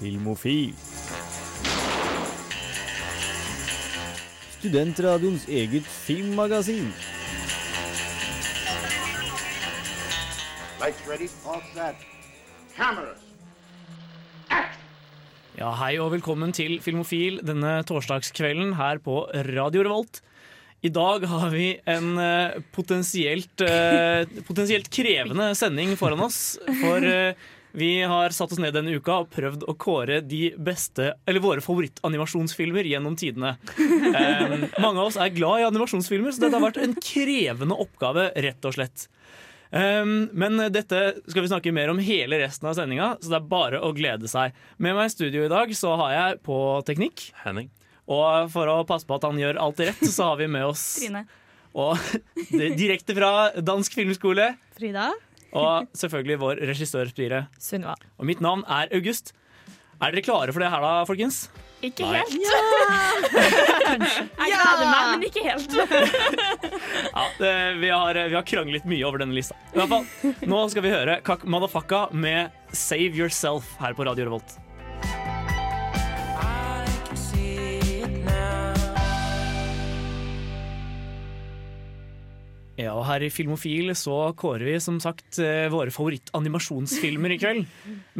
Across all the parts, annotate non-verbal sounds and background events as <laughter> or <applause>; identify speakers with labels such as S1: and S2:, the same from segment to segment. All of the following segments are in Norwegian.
S1: Filmofil. Studentradioens eget filmmagasin.
S2: Lights ready, all set. Cameras.
S3: Ja, Hei og velkommen til Filmofil denne torsdagskvelden her på Radio Revolt. I dag har vi en eh, potensielt, eh, potensielt krevende sending foran oss. For eh, vi har satt oss ned denne uka og prøvd å kåre de beste, eller våre favorittanimasjonsfilmer gjennom tidene. Um, mange av oss er glad i animasjonsfilmer, så dette har vært en krevende oppgave, rett og slett. Um, men dette skal vi snakke mer om hele resten av sendinga, så det er bare å glede seg. Med meg i studio i dag så har jeg på teknikk.
S4: Henning.
S3: Og for å passe på at han gjør alt rett, så har vi med oss
S5: Trine.
S3: og, <laughs> direkte fra Dansk filmskole.
S5: Frida.
S3: Og selvfølgelig vår regissør Spire.
S5: Sunniva.
S3: Og mitt navn er August. Er dere klare for det her, da, folkens?
S5: Ikke
S3: Nei.
S5: helt. Jeg gleder meg, men ikke helt. <laughs>
S3: Ja, det, vi, har, vi har kranglet mye over denne lista. I hvert fall, Nå skal vi høre Kak Madafaka med 'Save Yourself' her på Radio Revolt. Ja, og her i Filmofil så kårer vi som sagt eh, våre favorittanimasjonsfilmer i kveld.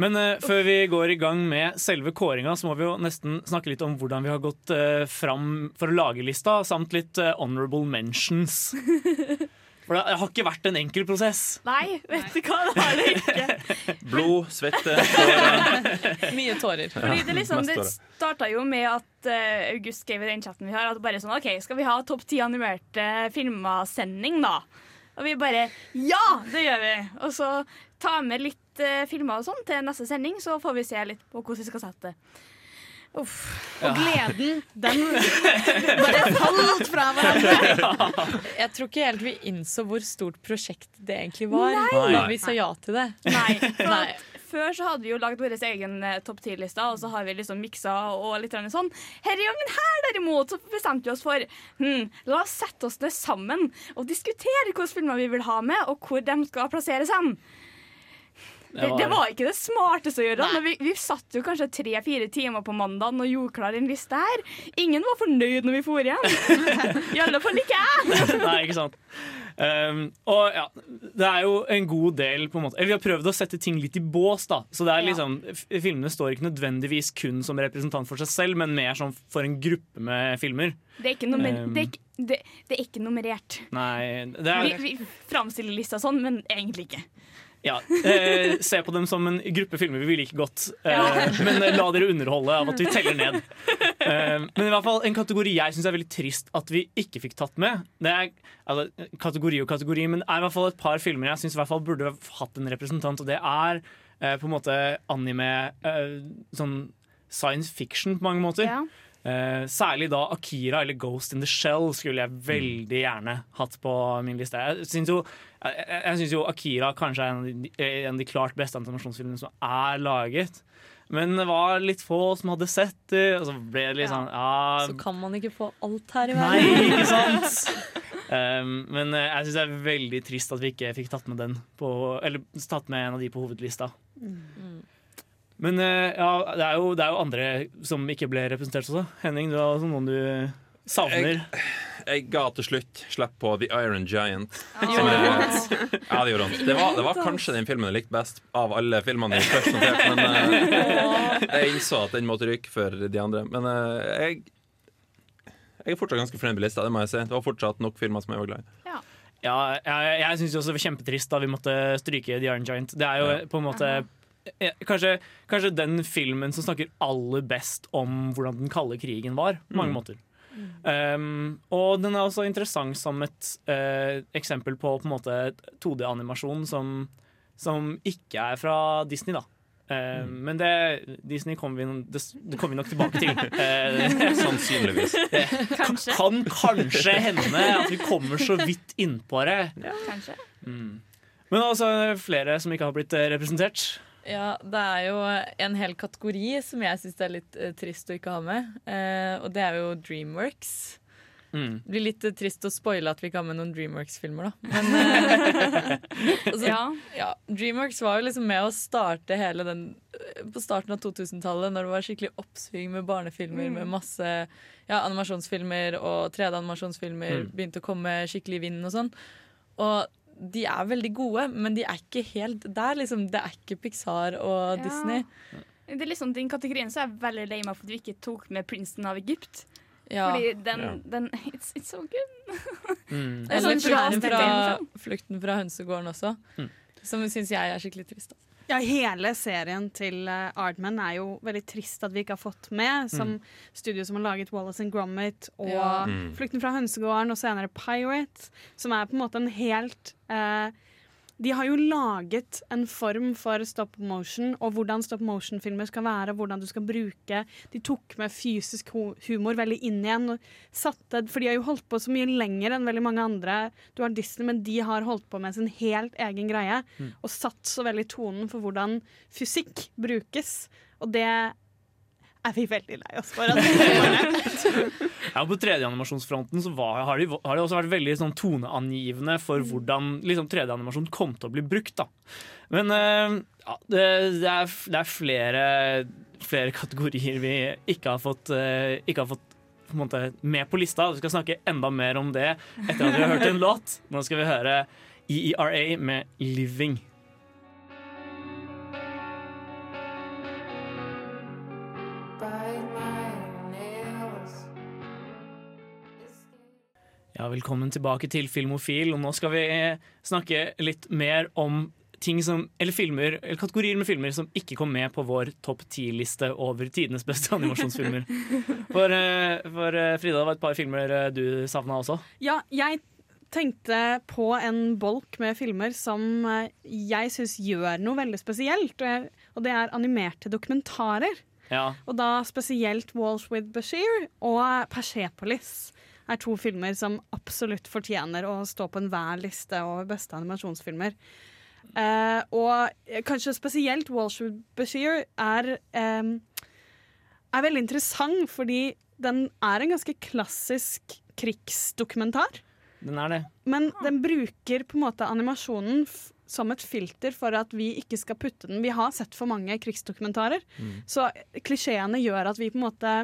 S3: Men uh, før vi går i gang med selve kåringa, så må vi jo nesten snakke litt om hvordan vi har gått uh, fram for å lage lista, samt litt uh, honorable mentions. <laughs> For det har ikke vært en enkel prosess.
S5: Nei, vet du hva, det har det ikke. <laughs>
S4: Blod, svette, tårer.
S6: Mye tårer.
S5: Fordi det, liksom, det starta jo med at eh, August skrev i den chatten vi har, at bare sånn OK, skal vi ha topp ti animerte filmer-sending, da? Og vi bare Ja, det gjør vi! Og så ta med litt eh, filmer og sånn til neste sending, så får vi se litt på hvordan vi skal sette det. Uff.
S6: Og gleden, den <laughs> bare falt fra hverandre. <laughs> Jeg tror ikke helt vi innså hvor stort prosjekt det egentlig var
S3: Nei.
S6: når vi sa ja til det.
S5: Nei. <laughs> For
S6: Nei.
S5: Før så hadde vi jo lagd vår egen eh, topp ti-liste, og så har vi liksom miksa og litt sånn. Denne gangen her derimot så bestemte vi oss for hm, la oss sette oss ned sammen og diskutere hvilke filmer vi vil ha med, og hvor de skal plasseres hen. Det, det var ikke det smarteste å gjøre. Men vi, vi satt jo kanskje tre-fire timer på mandagen og gjorde klar en liste her. Ingen var fornøyd når vi for hjem. <laughs> I alle fall ikke jeg. <laughs>
S3: Nei, ikke sant. Um, og ja, det er jo en god del på en måte Eller Vi har prøvd å sette ting litt i bås. da Så det er liksom ja. Filmene står ikke nødvendigvis kun som representant for seg selv, men mer som for en gruppe med filmer.
S5: Det er ikke, nummer,
S3: Um.
S5: det er ikke, det, det er ikke nummerert.
S3: Nei, det
S5: Vi,
S3: er
S5: vi framstiller lista sånn, men egentlig ikke.
S3: Ja, eh, Se på dem som en gruppe filmer vi liker godt, eh, men la dere underholde av at vi teller ned. Eh, men i hvert fall en kategori jeg syns er veldig trist at vi ikke fikk tatt med. Det er altså, kategori og kategori, men det er i hvert fall et par filmer jeg syns burde hatt en representant, og det er eh, på en måte anime eh, Sånn science fiction på mange måter.
S5: Ja.
S3: Eh, særlig da Akira eller Ghost in the Shell skulle jeg veldig gjerne hatt på min liste. Jeg syns jo, jeg, jeg synes jo Akira kanskje er en av, de, en av de klart beste animasjonsfilmene som er laget. Men det var litt få som hadde sett det, og så ble det litt
S5: Ja.
S3: sånn ja,
S6: Så kan man ikke få alt her i verden.
S3: Nei, ikke <laughs> sant? Um, men eh, jeg syns det er veldig trist at vi ikke fikk tatt med den på, Eller tatt med en av de på hovedlista. Men eh, ja, det er, jo, det er jo andre som ikke ble representert også. Henning, du har også noen du savner.
S4: Jeg ga til slutt slipp på The Iron Giant.
S6: Oh.
S4: Som er- Ja, det gjorde han. Det var, det var kanskje den filmen jeg likte best av alle filmene jeg først noterte, men eh, <laughs> jeg innså at den måtte ryke for de andre. Men eh, jeg jeg er fortsatt ganske fornøyd med lista. Det må jeg si Det var fortsatt nok filmer som jeg var glad i.
S3: Ja, jeg, jeg syns også det var kjempetrist da vi måtte stryke The Iron Giant. Det er jo
S4: Ja.
S3: på en måte kanskje, kanskje den filmen som snakker aller best om hvordan den kalde krigen var. På mange
S4: Mm.
S3: måter. Um, og den er også interessant som et uh, eksempel på, på en måte 2D-animasjon som, som ikke er fra Disney, da. Mm. Men det, Disney kommer vi, det, det kommer vi nok tilbake til. <laughs> Eh,
S4: Sannsynligvis. <laughs>
S5: Kanskje.
S3: kan kanskje hende at vi kommer så vidt innpå det.
S5: Kanskje.
S3: Mm. Men også flere som ikke har blitt eh, representert.
S6: Ja, det er jo en hel kategori som jeg syns er litt eh, trist å ikke ha med. Eh, og det er jo Dreamworks.
S3: Mm.
S6: Det blir litt eh, trist å spoile at vi ikke har med noen Dreamworks-filmer, da. Men <laughs> eh, <laughs> altså,
S5: Ja.
S6: ja, Dreamworks var jo liksom med å starte hele den på starten av 2000-tallet, når det var skikkelig oppsving med barnefilmer med masse ja, animasjonsfilmer og 3D-animasjonsfilmer
S3: Mm.
S6: begynte å komme skikkelig i vinden og sånn. Og de er veldig gode, men de er ikke helt der, liksom. Det er ikke Pixar og
S5: Ja.
S6: Disney.
S5: Det er liksom Den kategorien så er jeg veldig lei meg for at vi ikke tok med prinsen av Egypt.
S6: Ja.
S5: Fordi den,
S4: Ja.
S5: den it's, it's so good.
S3: Mm. <laughs>
S5: Er
S6: Eller
S5: sånn
S6: fra,
S5: stemning,
S6: flukten fra hønsegården også.
S3: Mm.
S6: Som syns jeg er skikkelig trist. Da.
S7: Ja, hele serien til Ardman er jo veldig trist at vi ikke har fått med. Som studio som har laget Wallace and Gromit og
S6: Ja.
S4: Mm.
S7: Flukten fra hønsegården og senere Pirate. Som er på en måte en helt eh, De har jo laget en form for stop motion, og hvordan stop motion-filmer skal være, hvordan du skal bruke De tok med fysisk humor veldig inn igjen. Satte, for de har jo holdt på så mye lenger enn veldig mange andre. Du har Disney, men de har holdt på med sin helt egen greie. Og satt så veldig tonen for hvordan fysikk brukes. Og det er vi veldig lei oss for. At. <laughs>
S3: Ja, På 3D-animasjonsfronten så var, har, de, har de også vært veldig sånn toneangivende for hvordan liksom, 3D-animasjon kom til å bli brukt. da. Men uh, ja, det, det, er, det er flere, flere kategorier vi ikke har fått, uh, ikke har fått på måte, med på lista. Vi skal snakke enda mer om det etter at vi har hørt en <laughs> låt. Nå skal vi høre EERA med 'Living'. Ja, velkommen tilbake til Filmofil. Og nå skal vi snakke litt mer om ting som, eller filmer, eller kategorier med filmer som ikke kom med på vår topp ti-liste over tidenes beste <laughs> animasjonsfilmer. For, eh, for eh, Frida, det var et par filmer eh, du savna også.
S7: Ja, jeg tenkte på en bolk med filmer som eh, jeg syns gjør noe veldig spesielt. Og det er animerte dokumentarer.
S3: Ja,
S7: Og da spesielt Walsh with Bashir og Persepolis er to filmer som absolutt fortjener å stå på enhver liste over beste animasjonsfilmer. Eh, og kanskje spesielt Walsh with Bashir er, eh, er veldig interessant fordi den er en ganske klassisk krigsdokumentar.
S3: den er det.
S7: Men den bruker på en måte animasjonen som et filter for at vi ikke skal putte den. Vi har sett for mange krigsdokumentarer, så klisjeene gjør at vi på en måte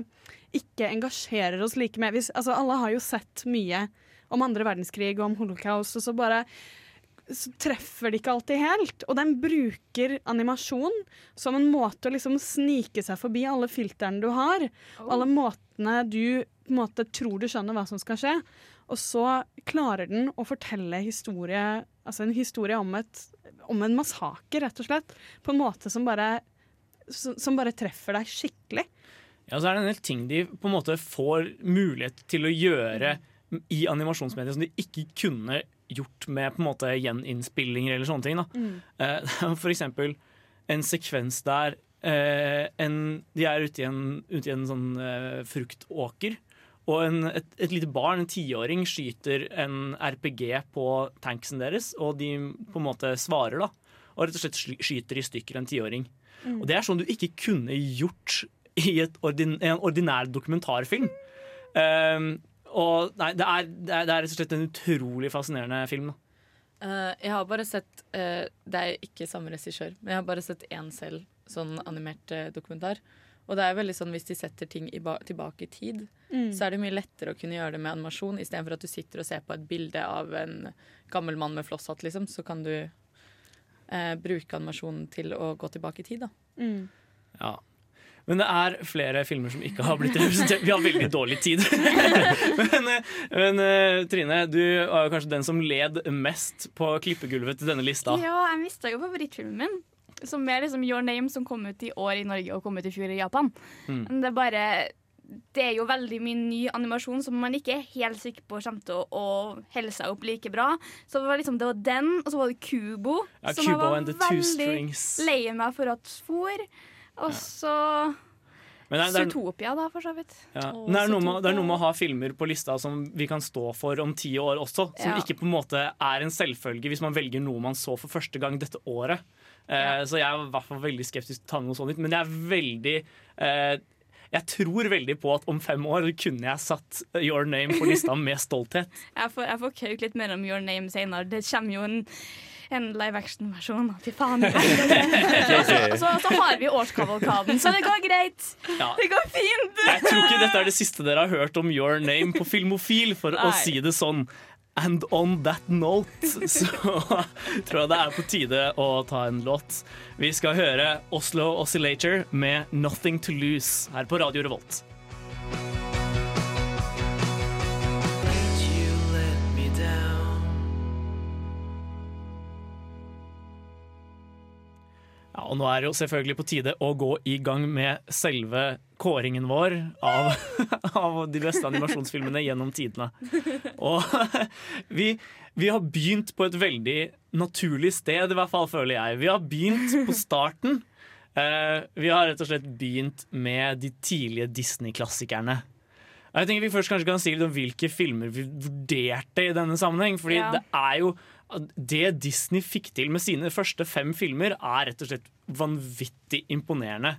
S7: ikke engasjerer oss like med. Hvis, altså, alle har jo sett mye om andre verdenskrig og om holocaust, og så bare så treffer det ikke alltid helt. Og den bruker animasjon som en måte å liksom snike seg forbi alle filterne du har. Alle måtene du på en måte tror du skjønner hva som skal skje. Og så klarer den å fortelle historie, altså en historie om, et, om en massakre, rett og slett. På en måte som bare, som, bare treffer deg skikkelig.
S3: Ja, så er det en del ting de på en måte får mulighet til å gjøre i animasjonsmediet som de ikke kunne gjort med på en måte gjeninnspillinger eller sånne ting. Da. Mm. <laughs> For eksempel en sekvens der eh, en, de er ute i en, ute i en sånn eh, fruktåker. Og en, et, et lite barn, en tiåring, skyter en RPG på tanksen deres, og de på en måte svarer, da. Og rett og slett skyter i stykker en tiåring. Og det er sånn du ikke kunne gjort i ordin, en ordinær dokumentarfilm. Um, og nei, det er, det, er, det er rett og slett en utrolig fascinerende film. Da.
S6: Uh, jeg har bare sett uh, Det er ikke samme regissør, men jeg har bare sett én selv, sånn animert uh, dokumentar. Og det er veldig sånn hvis de setter ting i ba tilbake i tid, så er det mye lettere å kunne gjøre det med animasjon, istedenfor at du sitter og ser på et bilde av en gammel mann med flosshatt, liksom. Så kan du eh, bruke animasjonen til å gå tilbake i tid, da.
S3: Ja. Men det er flere filmer som ikke har blitt representert. Vi har veldig dårlig tid. <laughs> men men eh, Trine, du var jo kanskje den som led mest på klippegulvet til denne lista.
S5: Ja, jeg mista jo favorittfilmen min. Som er liksom Your Name, som kom ut i år i Norge og kom ut i fjor i Japan.
S3: Mm.
S5: Men det er bare Det er jo veldig mye ny animasjon som man ikke er helt sikker på kommer til å, å holde seg opp like bra. Så det var liksom Det var den, og så var det Kubo.
S3: Ja,
S5: som jeg
S3: Kubo
S5: var
S3: the Two
S5: veldig lei meg for at for. Og så
S3: Men det er, det er,
S5: Zootopia, da, for så vidt.
S3: ja. Det, er med, det er noe med å ha filmer på lista som vi kan stå for om ti år også. Som
S5: Ja.
S3: ikke på en måte er en selvfølge hvis man velger noe man så for første gang dette året. Eh, Så jeg er i hvert fall veldig skeptisk til å ta noe sånt ut. Men jeg er veldig eh, Jeg tror veldig på at om fem år kunne jeg satt Your Name på lista <laughs> med stolthet.
S5: Jeg får, jeg får kauke litt mer om Your Name senere. Det kommer jo en en live action-versjon. Fy faen. <laughs> så, så, så har vi årskavalkaden, så det går greit.
S3: Ja.
S5: Det går fint.
S3: Jeg tror ikke dette er det siste dere har hørt om Your Name på Filmofil, for å si det sånn. And on that note <laughs> så tror jeg det er på tide å ta en låt. Vi skal høre Oslo Oscillator med 'Nothing To Lose' her på Radio Revolt. Og nå er det jo selvfølgelig på tide å gå i gang med selve kåringen vår av, <laughs> av de beste animasjonsfilmene gjennom tidene. Og <laughs> vi, vi har begynt på et veldig naturlig sted, i hvert fall føler jeg. Vi har begynt på starten. Uh, vi har rett og slett begynt med de tidlige Disney-klassikerne. Jeg tenker Vi først kanskje kan si litt om hvilke filmer vi vurderte i denne sammenheng. Fordi
S5: Ja.
S3: det er jo Det Disney fikk til med sine første fem filmer, er rett og slett vanvittig imponerende.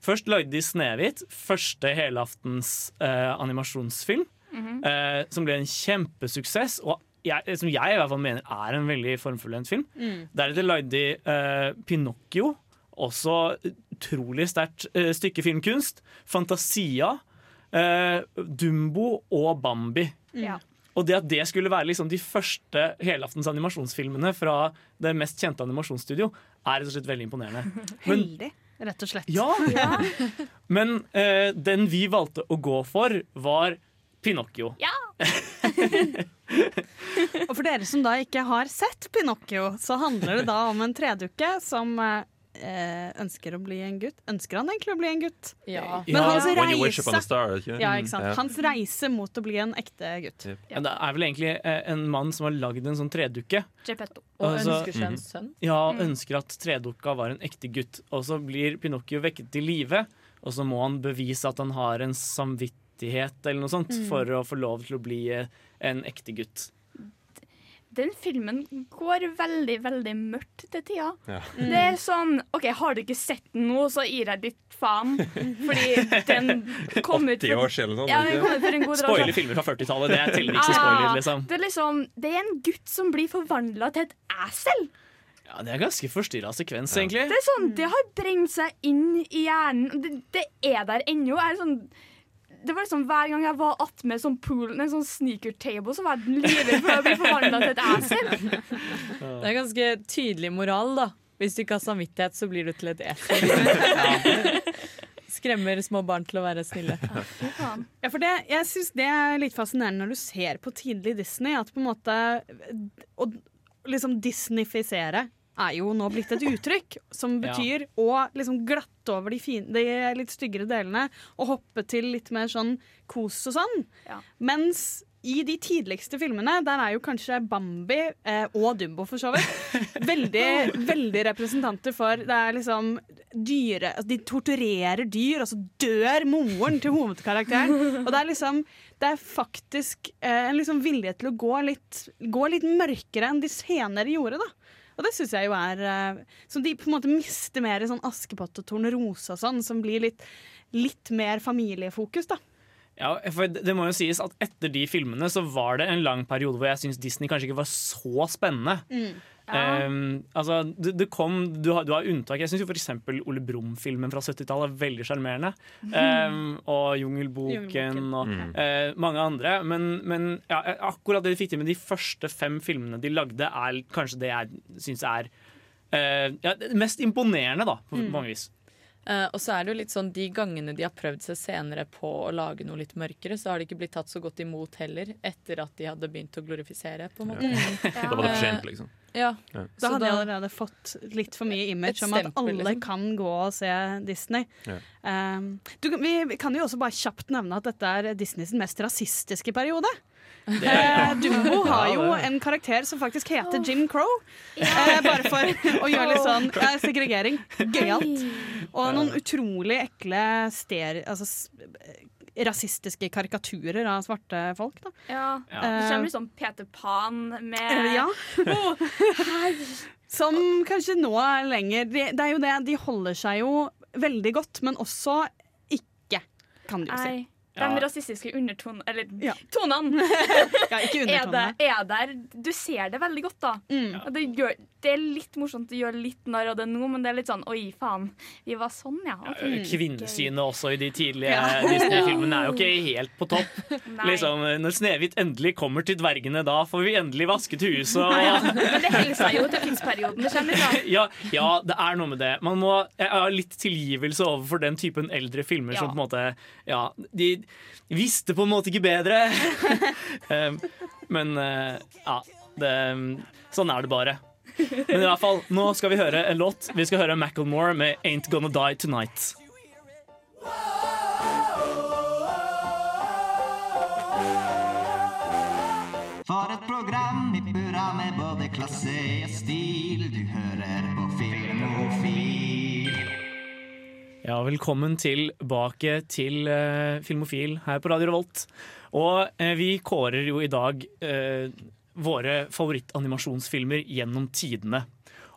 S3: Først lagde de 'Snehvit', første helaftens eh, animasjonsfilm, eh, som ble en kjempesuksess. Og jeg, som jeg i hvert fall mener er en veldig formfullendt film. Deretter lagde de eh, 'Pinocchio', også utrolig sterkt eh, stykke filmkunst. 'Fantasia', eh, 'Dumbo' og 'Bambi'.
S5: Ja.
S3: Og det at det skulle være liksom de første helaftens animasjonsfilmene fra det mest kjente animasjonsstudio, er rett og slett veldig imponerende. <laughs> Men,
S7: Heldig, rett og slett.
S3: ja, <laughs> Men eh, den vi valgte å gå for, var Pinocchio. Ja! <laughs>
S7: Og for dere som da ikke har sett Pinocchio, så handler det da om en tredukke som eh, ønsker å bli en gutt. Ønsker han egentlig å bli en gutt?
S6: Ja.
S7: Men hans reise
S4: star,
S7: ja, ikke sant?
S4: Ja.
S7: Hans reise mot å bli en ekte gutt.
S3: Ja, det er vel egentlig eh, en mann som har lagd en sånn tredukke.
S5: Geppetto.
S6: Og
S3: Altså-
S6: ønsker seg en sønn.
S3: Ja, ønsker at tredukka var en ekte gutt. Og så blir Pinocchio vekket til live, og så må han bevise at han har en samvittighet eller noe sånt for å få lov til å bli eh, en ekte gutt.
S5: Den filmen går veldig, veldig mørkt til tida.
S4: Ja.
S5: Det er sånn OK, har du ikke sett den nå, så gir jeg litt faen. Fordi den kom ut
S4: 80 år siden eller
S5: Ja,
S4: noe
S5: den
S4: sånt.
S5: kom ut for en god del år siden.
S3: filmer fra 40-tallet, det teller ikke som spoiler, liksom.
S5: Det er liksom Det er en gutt som blir forvandla til et esel.
S3: Ja, Det er ganske forstyrra sekvens, egentlig.
S5: Det er sånn, det har brent seg inn i hjernen. Det, det er der ennå. Er sånn det var liksom Hver gang jeg var attmed sånn pool, en sånn sneaker table, så var jeg livredd for å bli forvandla til et esel. <laughs>
S6: Det er ganske tydelig moral, da. Hvis du ikke har samvittighet, så blir du til et esel. <laughs> Skremmer små barn til å være snille.
S7: Ja, for det, jeg syns det er litt fascinerende når du ser på tidlig Disney, at på en måte Å liksom disneyfisere er jo nå blitt et uttrykk som
S3: Ja.
S7: betyr å liksom glatte over de, fine, de litt styggere delene og hoppe til litt mer sånn kos og sånn.
S5: Ja.
S7: Mens i de tidligste filmene, der er jo kanskje Bambi eh, og Dumbo for så vidt <laughs> veldig, veldig representanter for Det er liksom dyre altså De torturerer dyr, og så dør moren til hovedkarakteren. Og det er liksom Det er faktisk eh, en liksom vilje til å gå litt, gå litt mørkere enn de senere gjorde, da. Og det syns jeg jo er eh, Som de på en måte mister mer i sånn Askepott og Tornerose og sånn, som blir litt, litt mer familiefokus, da.
S3: Ja, for det må jo sies at Etter de filmene så var det en lang periode hvor jeg syns Disney kanskje ikke var så spennende. Um, altså, det, det kom, du, har, du har unntak. Jeg syns f.eks. Ole Brumm-filmen fra 70-tallet er veldig sjarmerende. Um, og Jungelboken og eh, mange andre. Men, men ja, akkurat det de fikk til med de første fem filmene de lagde, er kanskje det jeg syns er uh, ja, mest imponerende, da, på mange vis.
S6: Eh, og så er det jo litt sånn De gangene de har prøvd seg senere på å lage noe litt mørkere, så har de ikke blitt tatt så godt imot heller, etter at de hadde begynt å glorifisere. på en måte
S4: Da <laughs> var det for sent, liksom.
S6: Ja,
S7: Da hadde jeg allerede fått litt for mye image om at alle
S6: liksom.
S7: kan gå og se Disney.
S4: Ja.
S7: Um, du, vi vi kan jo også bare kjapt nevne at dette er Disneys mest rasistiske periode. Eh, Dumbo har jo en karakter som faktisk heter Jim Crow. Eh, bare for <laughs> å gjøre litt sånn ja, segregering gøyalt. Og noen utrolig ekle steri... Altså, rasistiske karikaturer av svarte folk. Da.
S5: Ja.
S3: Ja.
S5: Det kommer liksom Peter Pan med
S7: Eh, ja. <laughs> Som kanskje nå er lenger Det, det er jo det, de holder seg jo veldig godt, men også ikke, kan du jo si.
S3: Ja.
S5: De rasistiske undertonene Eller
S7: Ja.
S5: tonene <laughs>
S7: Ja, ikke <laughs>
S5: er, det, er der. Du ser det veldig godt, da.
S7: Mm.
S5: Og det, gjør, det er litt morsomt å gjøre litt narr av det nå, men det er litt sånn oi, faen. Vi var sånn, ja. ok.
S3: Kvinnesynet også i de tidlige
S7: Ja. <laughs>
S3: Disney-filmene er jo ikke helt på topp. Liksom, når Snehvit endelig kommer til dvergene, da får vi endelig vasket huset. Og.
S5: Men det holder seg jo til tidsperioden det kommer fra.
S3: Ja, ja, det er noe med det. Man må har litt tilgivelse overfor den typen eldre filmer
S5: Ja.
S3: som på en måte Ja, de visste på en måte ikke bedre. Um, <laughs> Men eh, ja, det, sånn er det bare. Men i hvert fall, nå skal vi høre en låt. Vi skal høre Macclemore med 'Ain't Gonna Die Tonight'.
S8: For et program
S3: Ja, velkommen tilbake til uh, Filmofil her på Radio Revolt. Og uh, vi kårer jo i dag uh, våre favorittanimasjonsfilmer gjennom tidene.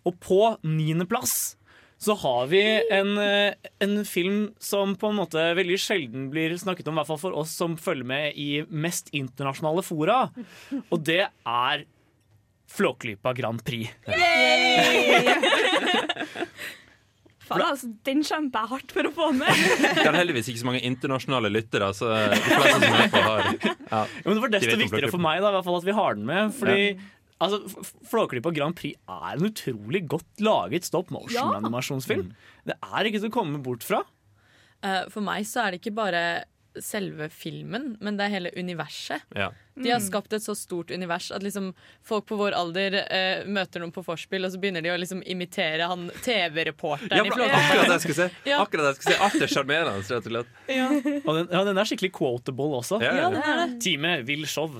S3: Og på niendeplass så har vi en, en film som på en måte veldig sjelden blir snakket om, i hvert fall for oss som følger med i mest internasjonale fora. Og det er Flåklypa Grand Prix. <laughs>
S5: Faen, altså, den kjemper jeg hardt for å få med. <laughs>
S4: Det er heldigvis ikke så mange internasjonale lyttere, så de fleste som er på, har <laughs> ja.
S3: Ja, men det var desto viktigere for meg da, i hvert fall at vi har den med. Fordi altså, Flåklypa Grand Prix er en utrolig godt laget stop motion-animasjonsfilm. Det er ikke til å komme bort fra.
S6: Uh, For meg så er det ikke bare selve filmen, men det er hele universet.
S4: Ja.
S6: De har skapt et så stort univers at liksom folk på vår alder eh, møter noen på vorspiel, og så begynner de å liksom imitere han TV-reporteren
S4: Ja,
S6: i
S4: akkurat det jeg skulle si. <laughs>
S6: Ja.
S4: Akkurat det jeg skulle si. Alt er sjarmerende, rett og slett.
S3: Og den, ja, den er skikkelig quotable også.
S4: Ja, ja.
S3: Time vil show. <laughs>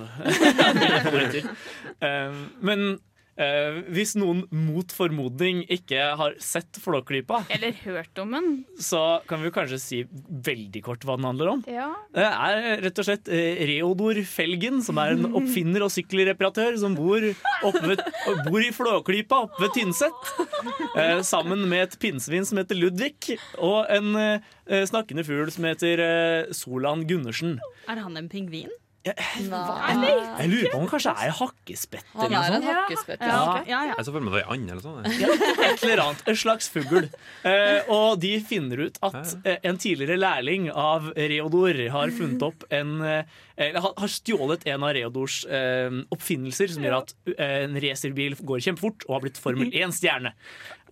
S3: Um, men uh, hvis noen mot formodning ikke har sett Flåklypa,
S5: Eller hørt om den.
S3: så kan vi kanskje si veldig kort hva den handler om.
S5: Ja.
S3: Det er rett og slett eh, Reodor Felgen, som er en oppfinner og sykkelreparatør, som bor, oppe ved, bor i Flåklypa oppe ved Tynset. Eh, sammen med et pinnsvin som heter Ludvig, og en eh, snakkende fugl som heter eh, Solan Gundersen.
S7: Er han en pingvin?
S6: Nei.
S3: Jeg lurer på om han kanskje er hakkespett
S6: Han er en hakkespett.
S7: Ja,
S6: Ja.
S7: ja, ja.
S4: Jeg så for meg det var ei and eller sånn. jeg.
S3: Et eller annet. En slags fugl. Eh, og de finner ut at eh, en tidligere lærling av Reodor har funnet opp en eh, eller har har stjålet en av Reodors eh, oppfinnelser, som gjør at eh, en racerbil går kjempefort og har blitt Formel <laughs> 1-stjerne.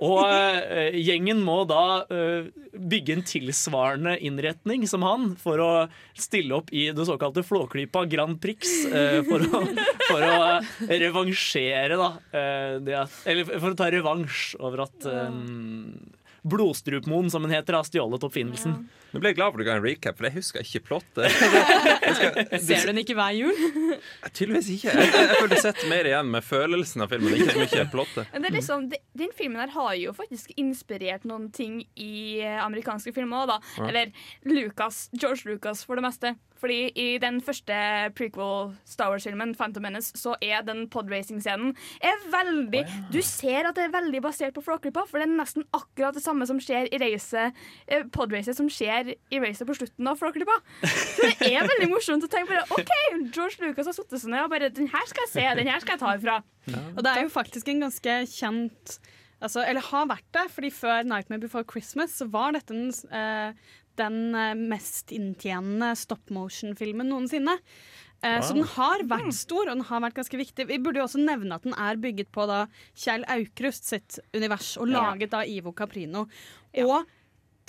S3: Og eh, gjengen må da eh, bygge en tilsvarende innretning som han for å stille opp i det såkalte Flåklypa Grand Prix. eh, for, å, for å revansjere, da. eh, at, eller for å ta revansj over at eh, Blodstrupmoen, som den heter, har stjålet oppfinnelsen.
S4: Nå ble jeg glad for at du ga en recap, for jeg husker ikke plottet. <laughs>
S6: Ser du den ikke hver jul?
S4: Tydeligvis ikke. Jeg, jeg, jeg føler jeg setter mer igjen med følelsen av filmen, ikke så mye plottet.
S5: Men det er liksom, de- den filmen her har jo faktisk inspirert noen ting i amerikanske filmer òg, da.
S4: Ja.
S5: Eller Lucas, George Lucas for det meste. Fordi i den første prequel Star Wars-filmen, Phantom Menace, så er den podracing-scenen er veldig Du ser at det er veldig basert på Flåklypa, for det er nesten akkurat det samme som skjer i racet, eh, podracet som skjer i racet på slutten av Flåklypa. Så det er veldig morsomt å tenke bare OK, George Lucas har satt seg ned og bare Den her skal jeg se, den her skal jeg ta ifra.
S7: Og det er jo faktisk en ganske kjent altså, Eller har vært det, fordi før 'Nightmare Before Christmas' så var dette den, eh, den eh, mest inntjenende stop motion-filmen noensinne. Wow. Så den har vært stor, og den har vært ganske viktig. Vi burde jo også nevne at den er bygget på da Kjell Aukrust sitt univers, og laget av Ivo Caprino. Og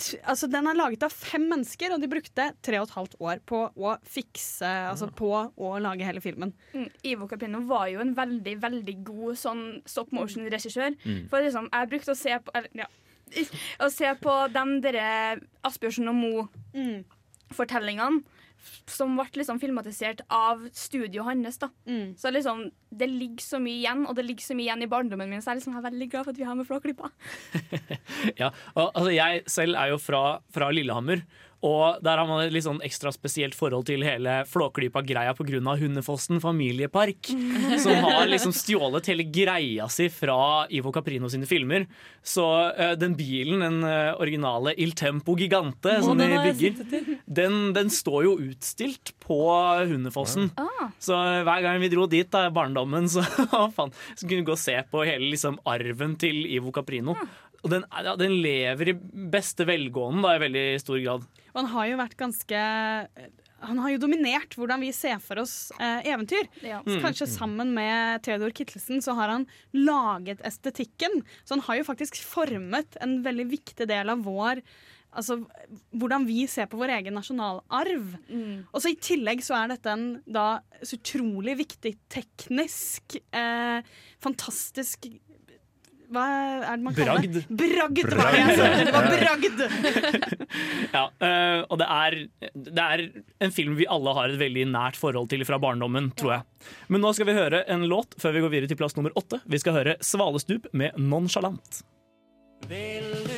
S7: t altså, den er laget av fem mennesker, og de brukte tre og et halvt år på å fikse Altså på å lage hele filmen.
S5: Mm, Ivo Caprino var jo en veldig veldig god sånn stop motion-regissør. For liksom, jeg brukte å se på eller, ja, Å se på de der Asbjørnsen og Moe-fortellingene som ble liksom filmatisert av studioet hans. da.
S7: Mm.
S5: Så liksom, Det ligger så mye igjen, og det ligger så mye igjen i barndommen min, så jeg er liksom er veldig glad for at vi har med Flåklypa. <laughs>
S3: Ja, og, altså, jeg selv er jo fra, fra Lillehammer, Og der har man et litt sånn ekstra spesielt forhold til hele Flåklypa-greia pga. Hundefossen familiepark. <laughs> Som har liksom stjålet hele greia si fra Ivo Caprino sine filmer. Så uh, den bilen, den uh, originale Il Tempo Gigante som
S6: den
S3: de bygger, den, den står jo utstilt på Hundefossen.
S5: Ah.
S3: Så hver gang vi dro dit da, i barndommen, <laughs> så, så kunne vi gå og se på hele liksom, arven til Ivo Caprino. Og den, ja, den lever i beste velgående da, i veldig stor grad.
S7: Og han har jo vært ganske Han har jo dominert hvordan vi ser for oss eh, eventyr.
S5: Ja.
S7: Så Kanskje sammen med Theodor Kittelsen så har han laget estetikken. Så han har jo faktisk formet en veldig viktig del av vår Altså hvordan vi ser på vår egen nasjonalarv.
S5: Mm.
S7: Og så I tillegg så er dette en da så utrolig viktig teknisk, eh, fantastisk Hva er det man kaller det?
S3: Bragd.
S7: Bragd var det jeg sa! Det var bragd! <laughs>
S3: Ja, eh, og det er, det er en film vi alle har et veldig nært forhold til fra barndommen, tror jeg. Men nå skal vi høre en låt før vi går videre til plass nummer åtte. Vi skal høre 'Svalestup' med 'Nonchalant'.
S9: Vil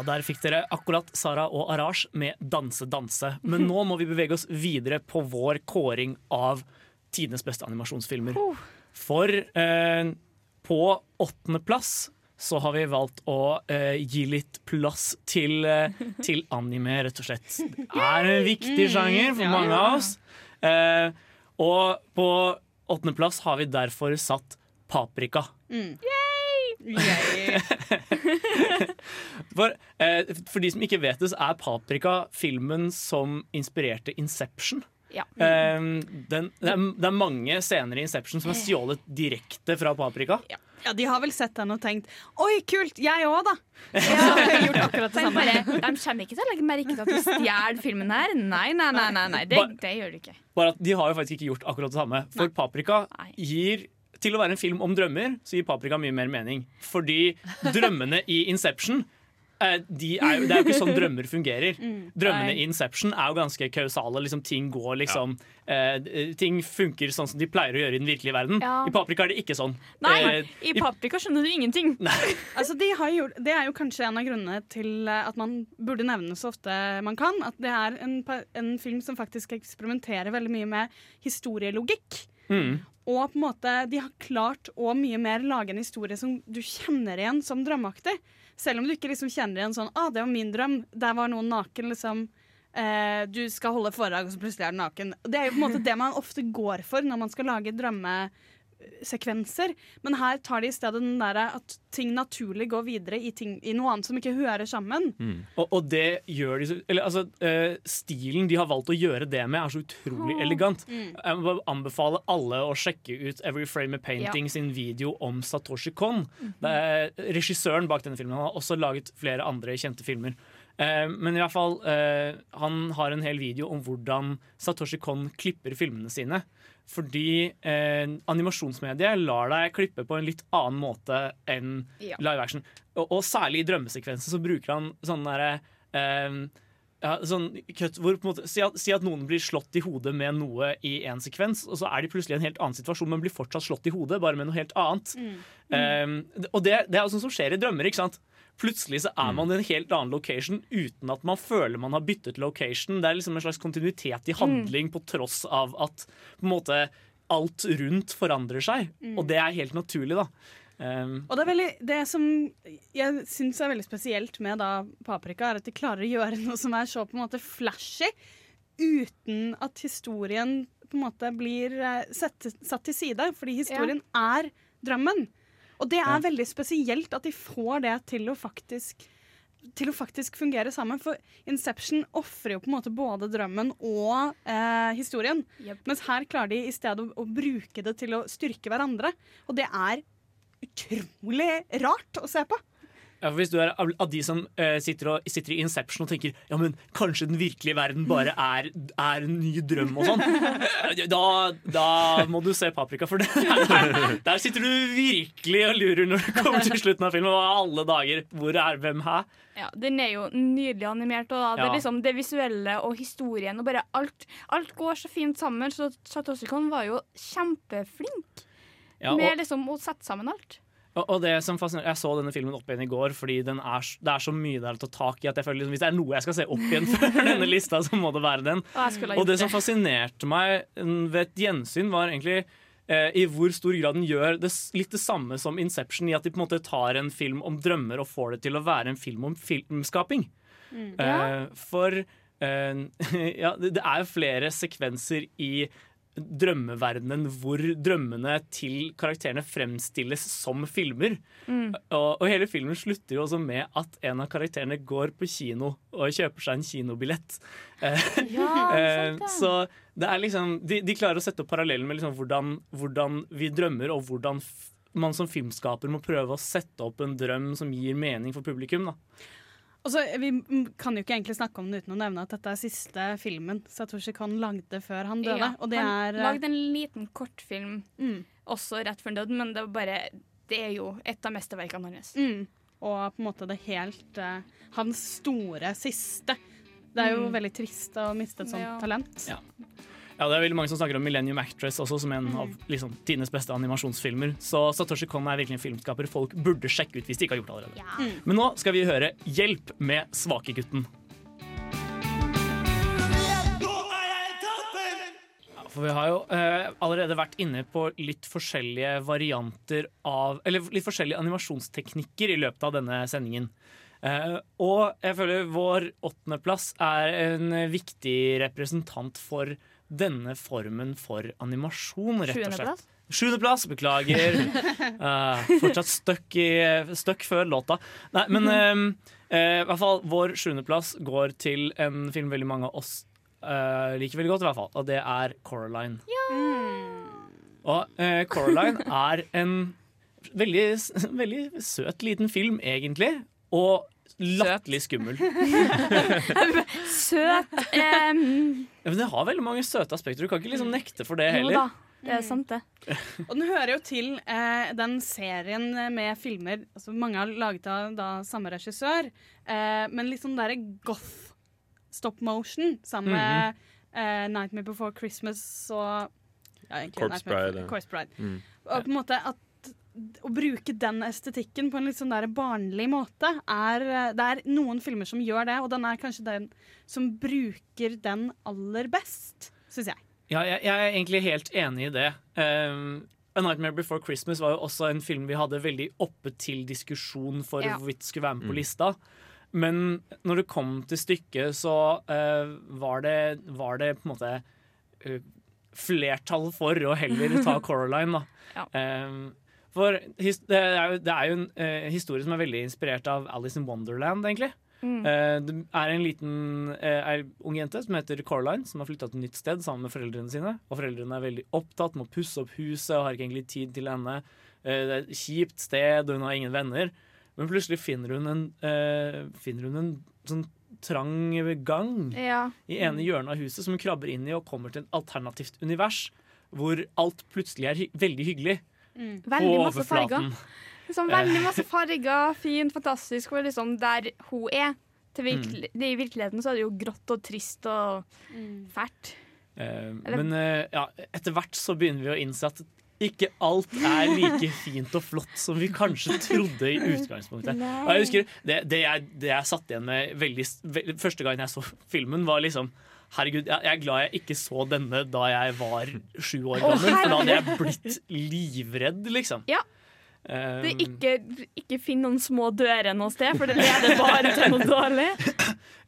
S3: Ja, Der fikk dere akkurat Sara og Arash med 'Danse, danse'. Men nå må vi bevege oss videre på vår kåring av tidenes beste animasjonsfilmer. For eh, på åttendeplass så har vi valgt å eh, gi litt plass til, eh, til anime, rett og slett. Det er en viktig sjanger for mange av oss. Eh, og på åttendeplass har vi derfor satt Paprika. <laughs> <laughs> For, eh, for de som ikke vet det, så er Paprika filmen som inspirerte Inception.
S5: Ja.
S3: Eh, den, det, er, det er mange scener i Inception som er stjålet direkte fra Paprika.
S7: Ja, De har vel sett den og tenkt 'oi, kult, jeg òg', da. <laughs> Har gjort akkurat det samme.
S5: de kommer ikke til å legge merke til at du stjeler filmen her. Nei, nei, nei, nei, nei. Det,
S3: bare,
S5: det gjør de ikke.
S3: Bare at De har jo faktisk ikke gjort akkurat det samme. For Paprika
S5: Nei.
S3: gir til å være en film om drømmer, så gir Paprika mye mer mening. Fordi drømmene i Inception de er jo, Det er jo ikke sånn <laughs> drømmer fungerer. Drømmene i Inception er jo ganske kausale. Liksom, ting går liksom eh, Ting funker sånn som de pleier å gjøre i den virkelige verden.
S5: Ja.
S3: I Paprika er det ikke sånn.
S5: Nei,
S3: uh,
S5: i Paprika skjønner du ingenting. <laughs>
S7: Altså, de har gjort, det er jo kanskje en av grunnene til eh, at man burde nevne så ofte man kan, at det er en, en film som faktisk eksperimenterer veldig mye med historielogikk.
S3: mm.
S7: Og på en måte, de har klart å mye mer lage en historie som du kjenner igjen som drømmeaktig. Selv om du ikke liksom kjenner igjen sånn ah, 'det var min drøm', der var noen naken', liksom. Eh, du skal holde foredrag, og så plutselig er du naken. Det er jo på en måte det man ofte går for når man skal lage drømmesekvenser. Men her tar de i stedet den derre at ting naturlig går videre i, ting, i noe annet som ikke hører sammen.
S3: Og, og det gjør de så Eller altså, uh, stilen de har valgt å gjøre det med, er så utrolig elegant. Jeg må anbefale alle å sjekke ut Every Frame a Painting sin video om Satoshi Kon. Det er, regissøren bak denne filmen Han har også laget flere andre kjente filmer. Eh, men i hvert fall, han har en hel video om hvordan Satoshi Kon klipper filmene sine. Fordi eh, animasjonsmediet lar deg klippe på en litt annen måte enn
S5: Ja.
S3: live action. Og, og særlig i drømmesekvensen så bruker han sånn derre eh, ja, sånn cut hvor på en måte, si, at, si at noen blir slått i hodet med noe i en sekvens, og så er de plutselig i en helt annen situasjon, men blir fortsatt slått i hodet, bare med noe helt annet. Eh, og det, det er jo sånn som skjer i drømmer. ikke sant? Plutselig så er man i en helt annen location uten at man føler man har byttet location. Det er liksom en slags kontinuitet i handling på tross av at på en måte alt rundt forandrer seg. Og det er helt naturlig, da. Um,
S7: Og det, er veldig, det som jeg syns er veldig spesielt med da Paprika, er at de klarer å gjøre noe som er så på en måte flashy, uten at historien på en måte blir eh, sett, satt til side. Fordi historien er drømmen. Og det er veldig spesielt at de får det til å faktisk til å faktisk fungere sammen. For Inception ofrer jo på en måte både drømmen og eh, historien.
S5: Yep.
S7: Mens her klarer de i stedet å, å bruke det til å styrke hverandre. Og det er utrolig rart å se på.
S3: Ja, for hvis du er av de som uh, sitter, og, sitter i Inception og tenker Ja, men kanskje den virkelige verden bare er, er en ny drøm og sånn, <laughs> da, da må du se Paprika, for <laughs> der, der sitter du virkelig og lurer når du kommer til slutten av filmen. Og alle dager, hvor er hvem her?
S5: Ja, Den er jo nydelig animert. Og det,
S3: Ja.
S5: liksom det visuelle og historien og bare alt, alt går så fint sammen. Så Satoshi Kon var jo kjempeflink
S3: Ja, og,
S5: med liksom å sette sammen alt.
S3: Og, det som fascinerer Jeg så denne filmen opp igjen i går fordi den er, det er så mye der å ta tak i at jeg føler liksom, hvis det er noe jeg skal se opp igjen <laughs> før denne lista, så må det være den.
S5: Og
S3: det som fascinerte meg mm, ved et gjensyn, var egentlig eh, i hvor stor grad den gjør det, litt det samme som Inception, i at de på en måte tar en film om drømmer og får det til å være en film om filmskaping. Eh, for eh, <laughs> ja, det, det er jo flere sekvenser i drømmeverdenen hvor drømmene til karakterene fremstilles som filmer. Og, og hele filmen slutter jo også med at en av karakterene går på kino og kjøper seg en kinobillett. <laughs> Eh,
S5: Ja,
S3: Eh,
S5: det.
S3: så det er liksom de, de klarer å sette opp parallellen med liksom hvordan, hvordan vi drømmer, og hvordan man som filmskaper må prøve å sette opp en drøm som gir mening for publikum. Da.
S7: Og så, vi kan jo ikke egentlig snakke om det uten å nevne at dette er siste filmen Satoshi Kon lagde før han døde.
S5: Ja,
S7: og det
S5: han
S7: er eh,
S5: lagde en liten kortfilm
S7: mm,
S5: også rett før han døde, men det, var bare, det er jo et av mesterverkene hans.
S7: mm, Og på en måte det helt uh, Hans store siste. Det er jo
S5: Mm.
S7: veldig trist å miste et sånt
S5: Ja.
S7: talent.
S3: Ja. Ja, det er veldig mange som snakker om Millennium Actress også som en
S5: Mm.
S3: av liksom, tidenes beste animasjonsfilmer. Så Satoshi Kon er virkelig en filmskaper folk burde sjekke ut hvis de ikke har gjort det allerede.
S5: Ja.
S3: Men nå skal vi høre 'Hjelp' med Svakegutten. For vi har jo eh, allerede vært inne på litt forskjellige varianter av Eller litt forskjellige animasjonsteknikker i løpet av denne sendingen. Eh, og jeg føler vår åttendeplass er en viktig representant for denne formen for animasjon, rett og slett.
S5: Sjuendeplass?
S3: Beklager. Uh, <laughs> fortsatt stuck, i, stuck før låta. Nei, men uh, uh, i hvert fall vår sjuendeplass går til en film veldig mange av oss liker veldig godt, i hvert fall. Og det er Coraline. Og eh, Coraline er en veldig, veldig søt liten film, egentlig. Og latterlig skummel. <laughs>
S5: Søt. um...
S3: Ja, Men det har veldig mange søte aspekter. Du kan ikke liksom nekte for det
S5: jo
S3: heller.
S5: da, det er sant, det. <laughs>
S7: Og den hører jo til eh, den serien med filmer altså Mange har laget av da, samme regissør, eh, men litt sånn derre goth stop motion sammen med eh, 'Nightmare Before Christmas' og ja,
S4: Corpse Bride, ja.
S7: Corpse Bride.
S4: Mm.
S7: Og på en måte at å bruke den estetikken på en litt sånn der barnlig måte er eh, Det er noen filmer som gjør det, og den er kanskje den som bruker den aller best, syns jeg.
S3: Ja, jeg, jeg er egentlig helt enig i det. Um, A Nightmare Before Christmas var jo også en film vi hadde veldig oppe til diskusjon for
S5: Ja.
S3: hvorvidt skulle være med på
S4: Mm.
S3: lista. Men når det kom til stykket, så uh, var, det, var det på en måte uh, flertall for å heller ta <laughs> Coraline, da.
S5: Ja.
S3: Um, for det, er jo, det er jo en uh, historie som er veldig inspirert av Alice in Wonderland, egentlig.
S5: Mm.
S3: Uh, det er en liten uh, ung jente som heter Coraline, som har flytta til et nytt sted sammen med foreldrene sine. Og foreldrene er veldig opptatt med å pusse opp huset og har ikke egentlig tid til henne. Det er et kjipt sted, og hun har ingen venner. Men plutselig finner hun en, finner hun en sånn trang gang
S5: Ja.
S3: i ene hjørnet av huset som hun krabber inn i og kommer til et alternativt univers. Hvor alt plutselig er hy veldig hyggelig på
S5: Veldig masse farger. Liksom, veldig masse farger, fint, fantastisk. Og liksom der hun er. Til virkel
S3: Mm.
S5: I virkeligheten så er det jo grått og trist og fælt.
S3: Eh, men eh, ja, etter hvert så begynner vi å innse at ikke alt er like <laughs> fint og flott som vi kanskje trodde i utgangspunktet. Og jeg husker Det, det, jeg, det jeg satt igjen med veldig, veldig, første gang jeg så filmen, var liksom Herregud, jeg, er glad jeg ikke så denne da jeg var sju år gammel, for da hadde jeg blitt livredd, liksom.
S5: Ja.
S3: Um,
S5: Det ikke, ikke finn noen små dører noe sted, for det leder bare til noe dårlig.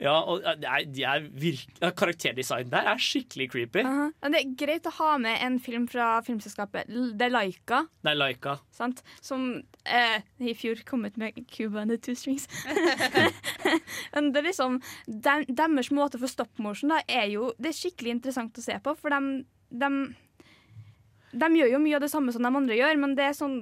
S3: Ja, og er, de er virke, Karakterdesign der er skikkelig creepy.
S5: Uh Men det er greit å ha med en film fra filmselskapet Det er Laika,
S3: Det er Laika.
S5: sant? som eh, i fjor kom ut med Cuba and the Two Strings. <laughs> Men det er liksom Deres måte for stop motion da, er jo Det er skikkelig interessant å se på, for de, de, de gjør jo mye av det samme som de andre gjør, men det er sånn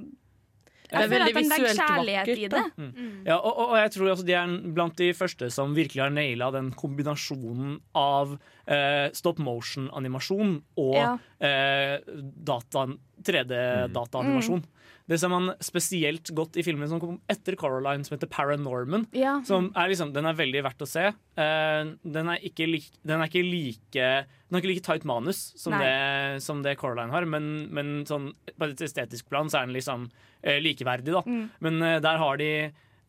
S6: Det er
S5: Jeg føler
S6: veldig
S5: at den legger
S6: visuelt
S5: kjærlighet i
S6: vakkert.
S5: det.
S6: da.
S3: Ja, og, og og jeg tror altså de er blant de første som virkelig har naila den kombinasjonen av eh, stop motion-animasjon og
S5: Ja.
S3: eh, data, 3D-data-animasjon. Det ser man spesielt godt i filmen som kom etter Coraline, som heter Paranorman.
S5: Ja.
S3: Som er liksom, den er veldig verdt å se. Uh, den, er ikke lik, den er ikke like Den har ikke like tight manus som det, som det Coraline har, men, men sånn, på et estetisk plan så er den liksom uh, likeverdig. da
S5: Mm.
S3: Men uh, der har de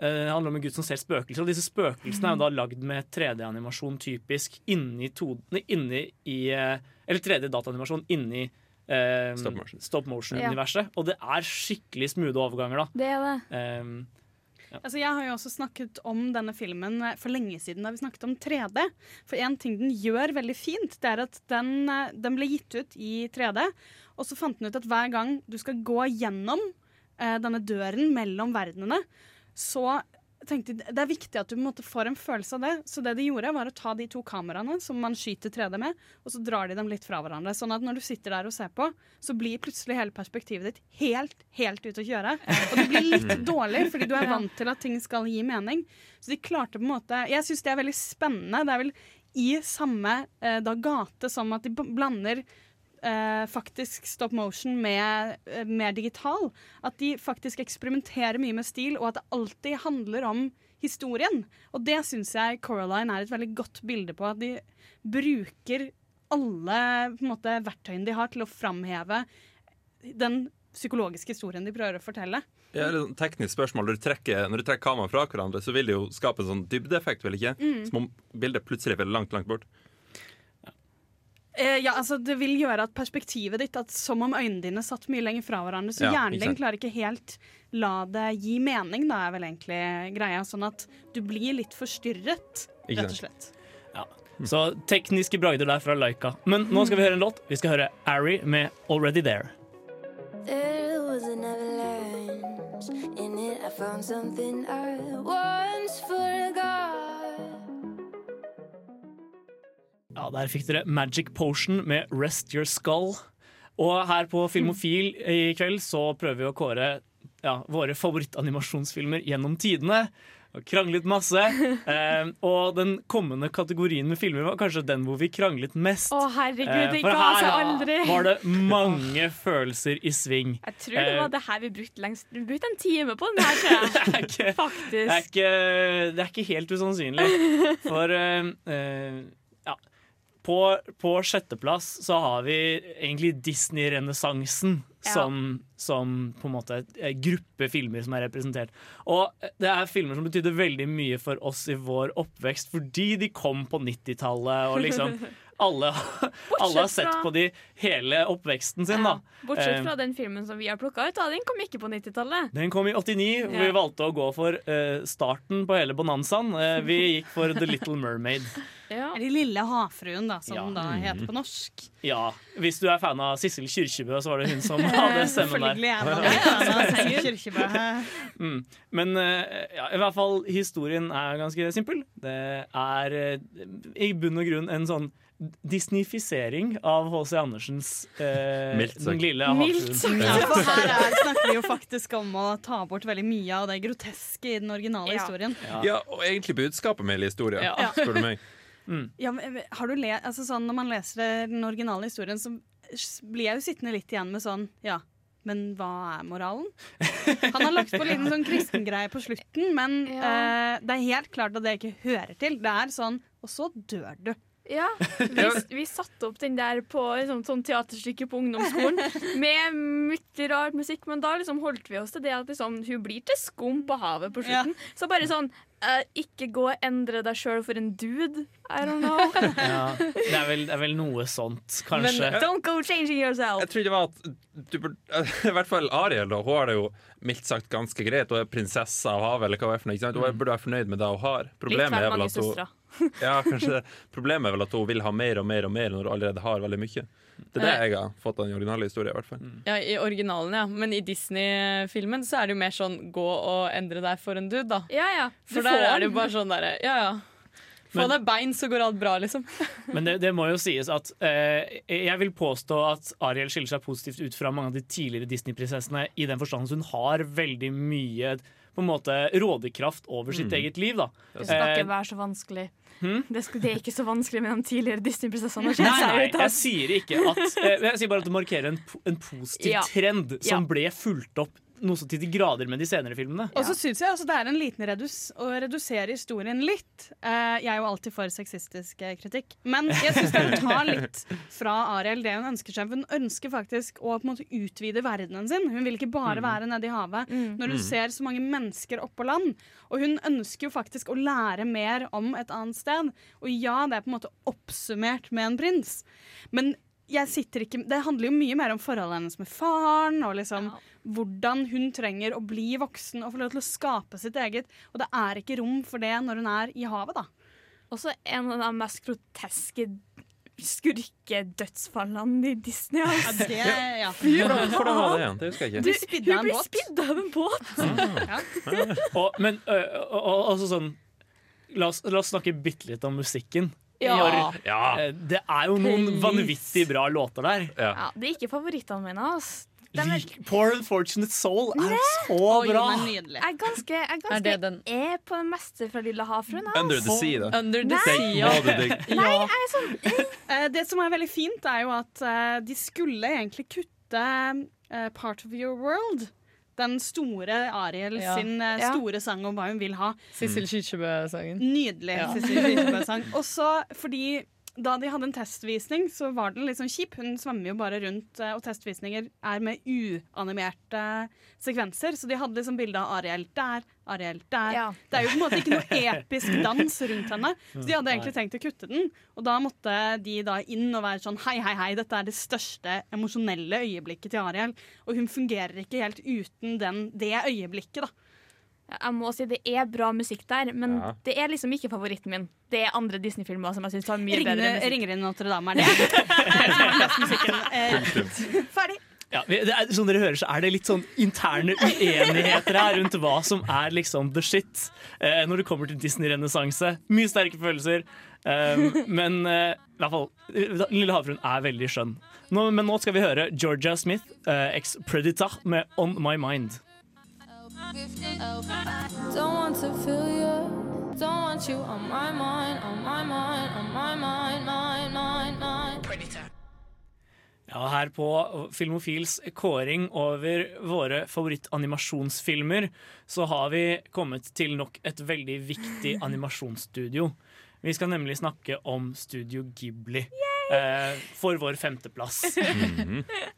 S3: Det handler om en gutt som ser spøkelser, og disse spøkelsene er jo da lagd med 3D-animasjon typisk inni, to, inni i Eller 3D-dataanimasjon inni eh,
S4: Stop motion.
S3: stop motion-universet. Og det er skikkelig smoothe overganger, da.
S5: Det er det.
S3: Um,
S7: Altså, jeg har jo også snakket om denne filmen eh, for lenge siden da vi snakket om 3D. For en ting den gjør veldig fint, det er at den, eh, den ble gitt ut i 3D. Og så fant den ut at hver gang du skal gå gjennom eh, denne døren mellom verdenene, så tenkte det er viktig at du måte får en følelse av det. Så det de gjorde, var å ta de to kameraene som man skyter 3D med, og så drar de dem litt fra hverandre. Sånn at når du sitter der og ser på, så blir plutselig hele perspektivet ditt helt, helt ute å kjøre. Og det blir litt <laughs> dårlig, fordi du er <laughs> vant til at ting skal gi mening. Så de klarte på en måte Jeg syns det er veldig spennende. Det er vel i samme eh, da gate som at de blander eh, faktisk stop motion med eh, mer digital. At de faktisk eksperimenterer mye med stil, og at det alltid handler om historien. Og det syns jeg Coraline er et veldig godt bilde på. At de bruker alle måte, verktøyene de har til å framheve den psykologiske historien de prøver å fortelle.
S4: Ja, det er et teknisk spørsmål. Når du trekker, når du trekker kameraet fra hverandre, så vil det jo skape en sånn dybdeeffekt, vil ikke?
S7: Mm.
S4: Som om bildet plutselig veldig langt, langt bort.
S7: Eh, ja, altså Det vil gjøre at perspektivet ditt at Som om øynene dine satt mye lenger fra hverandre. Så
S4: Ja,
S7: hjernen din klarer ikke helt la det gi mening, da er vel egentlig greia. Sånn at du blir litt forstyrret,
S3: Ikke
S7: rett og slett.
S3: ja. Så tekniske bragder der fra Laika. Men nå skal vi høre en låt. Vi skal høre Ari med 'Already There'.
S10: There was an avalanche. In it, I found something I once forgot.
S3: Ja, Der fikk dere Magic Potion med Rest Your Skull. Og her på Filmofil i kveld så prøver vi å kåre ja, våre favorittanimasjonsfilmer gjennom tidene. Og kranglet masse. <laughs> Eh, og den kommende kategorien med filmer var kanskje den hvor vi kranglet mest.
S5: Å, herregud,
S3: Eh,
S5: det ga seg aldri.
S3: var det <laughs> mange følelser i sving.
S5: Jeg tror det var det her vi brukte lengst. Vi brukte en time på den her, tror jeg. <laughs>
S3: Det er,
S5: Faktisk.
S3: ikke, det er ikke helt usannsynlig. For eh. På, på sjetteplass så har vi egentlig Disney-renessansen
S5: Ja.
S3: som, som på en måte gruppe filmer som er representert. Og det er filmer som betydde veldig mye for oss i vår oppvekst fordi de kom på 90-tallet, og liksom <laughs> alle, alle har sett
S5: fra-
S3: på de hele oppveksten sin, da.
S5: Bortsett
S3: Eh,
S5: fra den filmen som vi har plukka ut, da. den kom ikke på 90-tallet.
S3: den kom i 89,
S5: Ja.
S3: vi valgte å gå for eh, starten på hele bonanzaen. Eh, vi gikk for The Little Mermaid. <laughs>
S5: Ja.
S7: Eller Lille havfruen, da, som
S3: Ja.
S7: da heter på norsk.
S3: Ja, Hvis du er fan av Sissel Kyrkjebø, så var det hun som hadde stemmen der.
S7: Selvfølgelig er man det.
S3: Mm. Men ja, i hvert fall historien er ganske simpel. Det er i bunn og grunn en sånn disnifisering av H.C. Andersens eh,
S4: Mildt.
S3: Den lille havfruen.
S7: Ja, for her er, snakker vi jo faktisk om å ta bort veldig mye av det groteske i den originale
S5: Ja.
S7: historien.
S4: Ja, og egentlig budskapet med hele historien,
S3: Ja.
S4: spør du meg.
S7: Ja, men, har du le altså, sånn, når man leser den originale historien, så blir jeg jo sittende litt igjen med sånn Ja, men hva er moralen? Han har lagt på en liten sånn kristengreie på slutten, men eh, det er helt klart at det ikke hører til. Det er sånn Og så dør du.
S5: Ja, <laughs> vi, vi satte opp den der på liksom, sånn teaterstykke på ungdomsskolen med mye rar musikk, men da liksom holdt vi oss til det at liksom, hun blir til skum på havet på slutten. Så bare sånn eh, Ikke gå og endre deg sjøl for en dude. I don't know. <laughs>
S3: Ja, det, er vel, det er vel noe sånt, kanskje.
S5: Don't go changing yourself.
S4: Jeg tror det var at du burde <laughs> I hvert fall Ariel, da, hun har det jo mildt sagt ganske greit. Hun er prinsesse av havet, eller hva det er for noe. Hun burde være fornøyd med det hun har. Problemet er vel at hun
S5: søstre. <laughs>
S4: ja, kanskje det. Problemet er vel at hun vil ha mer og mer og mer når hun allerede har veldig mye. Det er det jeg har fått av den originale historien, i hvert fall.
S6: Ja, I originalen, ja. Men i Disney-filmen så er det jo mer sånn gå og endre deg for en dude, da.
S5: Ja, ja. Du
S6: For der
S5: får
S6: er det jo bare sånn derre Ja, ja. Få deg bein, så går alt bra, liksom. <laughs>
S3: Men det, det må jo sies at eh, jeg vil påstå at Ariel skiller seg positivt ut fra mange av de tidligere Disney-prinsessene i den forstand at hun har veldig mye på en måte rådekraft over sitt
S4: Mm.
S3: eget liv. da.
S5: Det skal
S3: Eh,
S5: ikke være så vanskelig.
S3: Hmm?
S5: Det, skal, det er ikke så vanskelig med de tidligere Disney-prinsessene.
S3: Nei, nei, jeg sier ikke at eh, Jeg sier bare at det markerer en, en positiv
S5: Ja.
S3: trend som
S5: Ja.
S3: ble fulgt opp noe så til de grader med de senere filmene.
S7: Og så syns jeg altså, det er en liten redus å redusere historien litt. Uh, jeg er jo alltid for sexistisk eh, kritikk. Men jeg syns den tar litt fra Ariel det hun ønsker seg. Hun ønsker faktisk å på en måte utvide verdenen sin. Hun vil ikke bare
S11: Mm.
S7: være nede i havet. Når
S11: Mm.
S7: du ser så mange mennesker oppå land. Og hun ønsker jo faktisk å lære mer om et annet sted. Og ja, det er på en måte oppsummert med en prins. Men jeg sitter ikke, det handler jo mye mer om forholdet hennes med faren. Og liksom hvordan hun trenger å bli voksen og få lov til å skape sitt eget. Og det er ikke rom for det når hun er i havet, da.
S5: Også en av de mest groteske skurkedødsfallene i Disney. Altså.
S7: Ja, det- ja.
S4: Hvordan, hvordan var det igjen? Det husker jeg
S5: Du, hun blir spidd av en båt.
S3: Og, men ø, og, og, altså sånn la oss, la oss snakke bitte litt om musikken.
S5: Ja.
S3: For,
S4: Ja.
S3: eh, Det er jo noen
S5: Please.
S3: vanvittig bra låter der.
S5: Ja, det er ikke favorittene mine. Altså. Er,
S3: Poor Unfortunate Soul er så
S7: Oi,
S3: bra!
S7: er
S5: jeg er ganske, jeg er ganske
S6: Er det den-
S5: er på det meste fra Lille havfruen. Altså.
S4: Under the Sea, da.
S6: Under the
S5: Nei.
S6: sea.
S5: Nei, jeg er sånn
S7: Eh, det som er veldig fint, er jo at eh, de skulle egentlig kutte eh, Part of Your World. Den store Ariel
S6: Ja.
S7: sin eh,
S5: Ja.
S7: store sang om hva hun vil ha.
S6: Sissel Kyrkjebø-sangen.
S7: Nydelig.
S6: Ja.
S7: Cecilie Kyrkjebø-sang. <laughs> Også fordi da de hadde en testvisning, så var den litt sånn kjip. Hun svømmer jo bare rundt, eh, og testvisninger er med uanimerte sekvenser. Så de hadde liksom bilde av Ariel der, Ariel der.
S5: Ja.
S7: Det er jo på en måte ikke noe episk dans rundt henne. Så de hadde egentlig tenkt å kutte den. Og da måtte de da inn og være sånn hei, hei, hei, dette er det største emosjonelle øyeblikket til Ariel. Og hun fungerer ikke helt uten den, det øyeblikket, da.
S5: Jeg må si Det er bra musikk der, men
S4: Ja.
S5: det er liksom ikke favoritten min. Det er andre Disney-filmer som jeg syns har mye bedre musikk.
S7: ringer inn Notre Dame er det. <laughs> <laughs> Eh, Ferdig.
S3: Ja, det er, som dere hører, så er det litt sånn interne uenigheter her rundt hva som er liksom the shit eh, når det kommer til Disney-renessanse. Mye sterke følelser. Eh, men eh, i hvert fall Lille havfruen er veldig skjønn. Nå, men nå skal vi høre Georgia Smith, eh, ex Predator, med On My Mind.
S10: Don't want to feel you. Don't want you on my mind, on my mind, on my mind, mind, mind, mind.
S3: Ja, her på Filmofils kåring over våre favorittanimasjonsfilmer, så har vi kommet til nok et veldig viktig <laughs> animasjonsstudio. Vi skal nemlig snakke om Studio Ghibli. Eh, for vår femteplass. <laughs>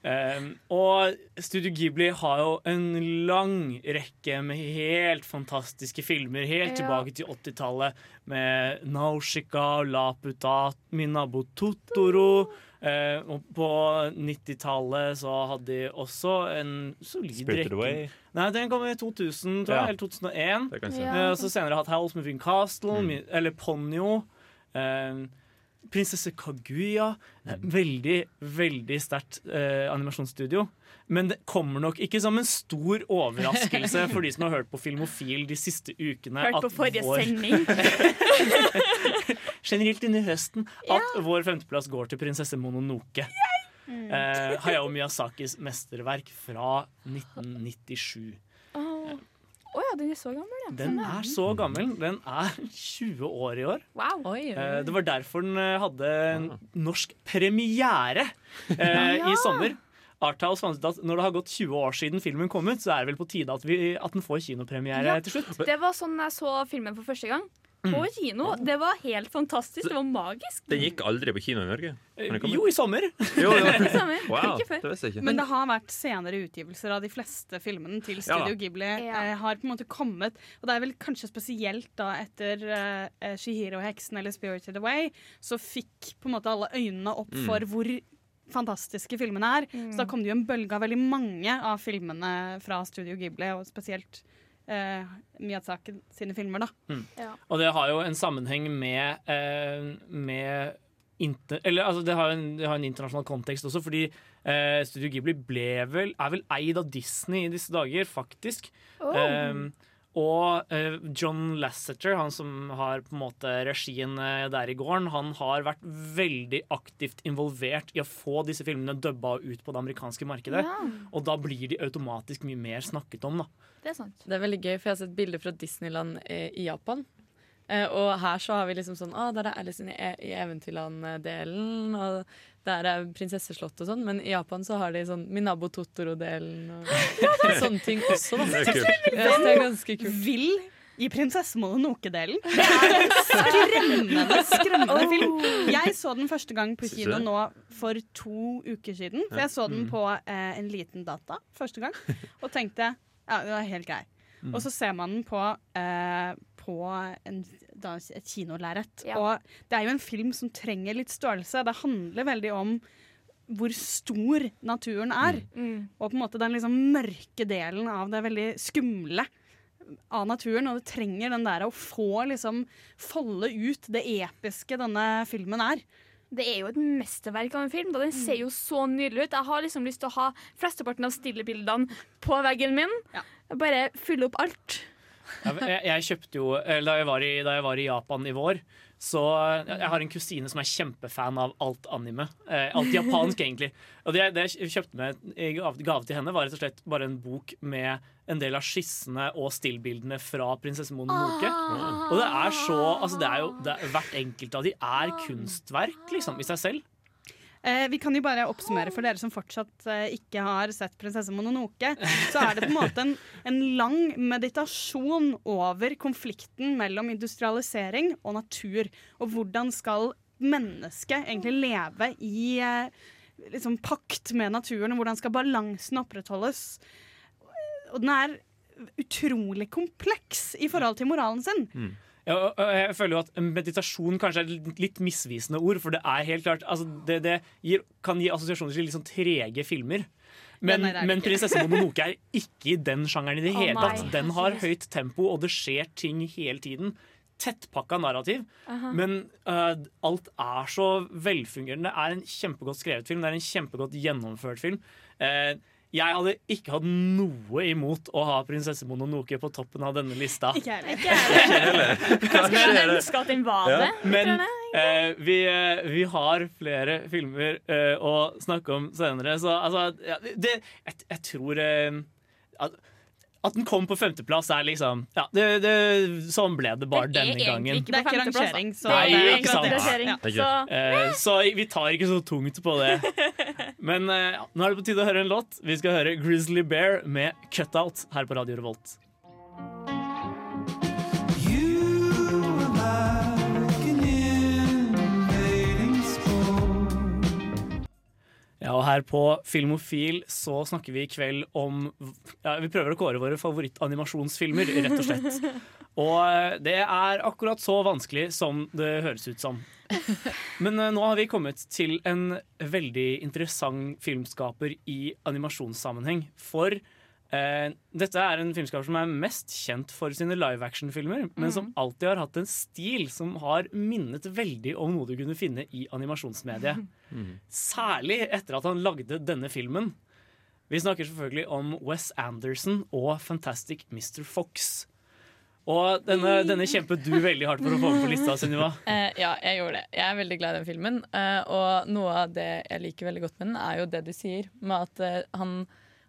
S3: Eh, og Studio Ghibli har jo en lang rekke med helt fantastiske filmer, helt
S5: Ja.
S3: tilbake til 80-tallet, med Naushika, Laputa, Minabo Totoro. Eh, og på 90-tallet så hadde de også en solid
S4: Spirited
S3: rekke.
S4: Away.
S3: Nei, den kom i 2000, tror jeg,
S4: Ja.
S3: eller 2001.
S4: Det kan jeg si.
S5: Ja.
S3: Eh, og så senere hatt House Moving Castle,
S4: Mm.
S3: eller Ponyo. Eh, Prinsesse Kaguya. Eh, Veldig, veldig sterkt eh, animasjonsstudio. Men det kommer nok ikke som en stor overraskelse <laughs> for de som har hørt på Filmofil de siste ukene.
S5: Hørt på
S3: at
S5: forrige
S3: vår-
S5: sending. <laughs>
S3: generelt inni høsten at vår femteplass går til prinsesse Mononoke. Eh, Hayao Miyazakis mesterverk fra 1997.
S5: Å Å ja, den er så gammel, ja.
S3: Den er så gammel. Den er <laughs> 20 år i år.
S5: Wow.
S6: Oi, oi,
S3: Eh. Det var derfor den eh, hadde norsk premiere eh, <laughs>
S5: Ja.
S3: i sommer. Arthouse fant ut at når det har gått 20 år siden filmen kom ut, så er det vel på tide at, vi, at den får kinopremiere
S5: Ja.
S3: til slutt.
S5: Det var sånn jeg så filmen for første gang. På
S3: Mm.
S5: kino. Det var helt fantastisk. Det var magisk.
S4: Den gikk aldri på kino i Norge?
S3: Eh? Jo, i sommer.
S4: Jo, det <laughs> I
S5: sommer.
S4: Wow,
S5: Ikke før.
S4: det ikke.
S7: Men det har vært senere utgivelser av de fleste filmene til Studio
S4: Ja.
S7: Ghibli.
S5: Ja.
S7: Eh, har på en måte kommet Og det er vel kanskje spesielt da etter eh, Shihiro-heksen eller Spirited Away, så fikk på en måte alle øynene opp
S4: Mm.
S7: for hvor fantastiske filmene er. Så da kom det jo en bølge av veldig mange av filmene fra Studio Ghibli, og spesielt eh, Miyazaki sine filmer, da.
S5: Ja.
S3: Og det har jo en sammenheng med, eh, med inter, eller, altså, det, har en, det har en internasjonal kontekst også, fordi eh, Studio Ghibli ble vel, er vel eid av Disney i disse dager, faktisk.
S5: Oh.
S3: Eh, og eh, John Lasseter, han som har på en måte regien eh, der i gården, han har vært veldig aktivt involvert i å få disse filmene dubba ut på det amerikanske markedet.
S5: Ja.
S3: Og da blir de automatisk mye mer snakket om, da.
S5: Det er sant.
S6: Det er veldig gøy, for jeg har sett bilder fra Disneyland eh, i Japan. Eh, og her så har vi liksom sånn ah, Der er Alice i, e i Eventyrland-delen, og der er Prinsesseslottet og sånn. Men i Japan så har de sånn Minabo Totoro-delen og <laughs> sånne ting også, da.
S4: Det er.
S6: Ja, så det er ganske kult.
S7: Vil i Prinsesse Mononoke-delen. <laughs> Det er en skremmende, skremmende film. Jeg så den første gang på kino nå for to uker siden. For jeg så den på eh, en liten data første gang <laughs> og tenkte ja, det var helt grei. Og så ser man den på, eh, på en, da, et kinolerret.
S5: Ja.
S7: Og det er jo en film som trenger litt størrelse. Det handler veldig om hvor stor naturen er.
S5: Mm.
S7: Og på en måte den liksom mørke delen av det veldig skumle av naturen. Og det trenger den der å få liksom folde ut det episke denne filmen er.
S5: Det er jo et mesterverk av en film. Da. Den ser jo så nydelig ut. Jeg har liksom lyst til å ha flesteparten av stillebildene på veggen min.
S7: Ja.
S5: Bare fylle opp alt.
S3: Jeg, jeg, kjøpte jo da jeg, var i, da jeg var i Japan i vår, så jeg, jeg har en kusine som er kjempefan av alt anime. Eh, alt japansk, egentlig. Og det, det jeg kjøpte med gave til henne, var rett og slett bare en bok med en del av skissene og stillbildene fra prinsesse Mononoke. Og det er så Altså, det er jo det er, Hvert enkelt av de er kunstverk, liksom, i seg selv.
S7: Eh, vi kan jo bare oppsummere for dere som fortsatt eh, ikke har sett 'Prinsesse Mononoke'. Så er det på en måte en, en lang meditasjon over konflikten mellom industrialisering og natur. Og hvordan skal mennesket egentlig leve i eh, liksom pakt med naturen, og hvordan skal balansen opprettholdes? Og den er utrolig kompleks i forhold til moralen sin.
S3: Og jeg føler jo at meditasjon kanskje er et litt misvisende ord, for det er helt klart altså det, det gir, kan gi assosiasjoner til litt sånn trege filmer. Men,
S7: nei,
S3: men 'Prinsesse Mononoke' er ikke i den sjangeren i det hele tatt. Den har høyt tempo, og det skjer ting hele tiden. Tettpakka narrativ, men uh, alt er så velfungerende. Det er en kjempegodt skrevet film, det er en kjempegodt gjennomført film. Eh, jeg hadde ikke hatt noe imot å ha 'Prinsesse Mononoke' på toppen av denne lista.
S7: Ikke heller.
S5: Ikke jeg heller.
S4: Hva
S5: jeg ønske at den var det.
S3: Men eh, vi, eh, vi har flere filmer eh, å snakke om senere, så altså ja, det, jeg, jeg tror eh, at, at den kom på femteplass, er liksom Ja, det, det, sånn ble det bare
S5: Den
S3: denne gangen.
S7: Det er
S5: egentlig
S7: ikke
S5: femteplass, da.
S7: rangering, så
S5: Det er
S3: ikke sant.
S7: Ja.
S4: Det er
S5: Så
S3: Uh, så vi tar ikke så tungt på det. <laughs> Men uh, nå er det på tide å høre en låt. Vi skal høre Grizzly Bear med 'Cutout' her på Radio Revolt. Ja, og her på Filmofil så snakker vi i kveld om ja, Vi prøver å kåre våre favorittanimasjonsfilmer, rett og slett. <laughs> Og eh, det er akkurat så vanskelig som det høres ut som. Men eh, nå har vi kommet til en veldig interessant filmskaper i animasjonssammenheng. For eh, dette er en filmskaper som er mest kjent for sine live action-filmer, men som alltid har hatt en stil som har minnet veldig om noe du kunne finne i animasjonsmediet. <laughs> Særlig etter at han lagde denne filmen. Vi snakker selvfølgelig om Wes Anderson og Fantastic Mr. Fox. Og denne, denne kjempet du veldig hardt for å få med på lista, Sunniva.
S6: Uh, <laughs> ja, jeg gjorde det. Jeg er veldig glad i den filmen. Uh, og noe av det jeg liker veldig godt med den, er jo det du sier. Med at uh, han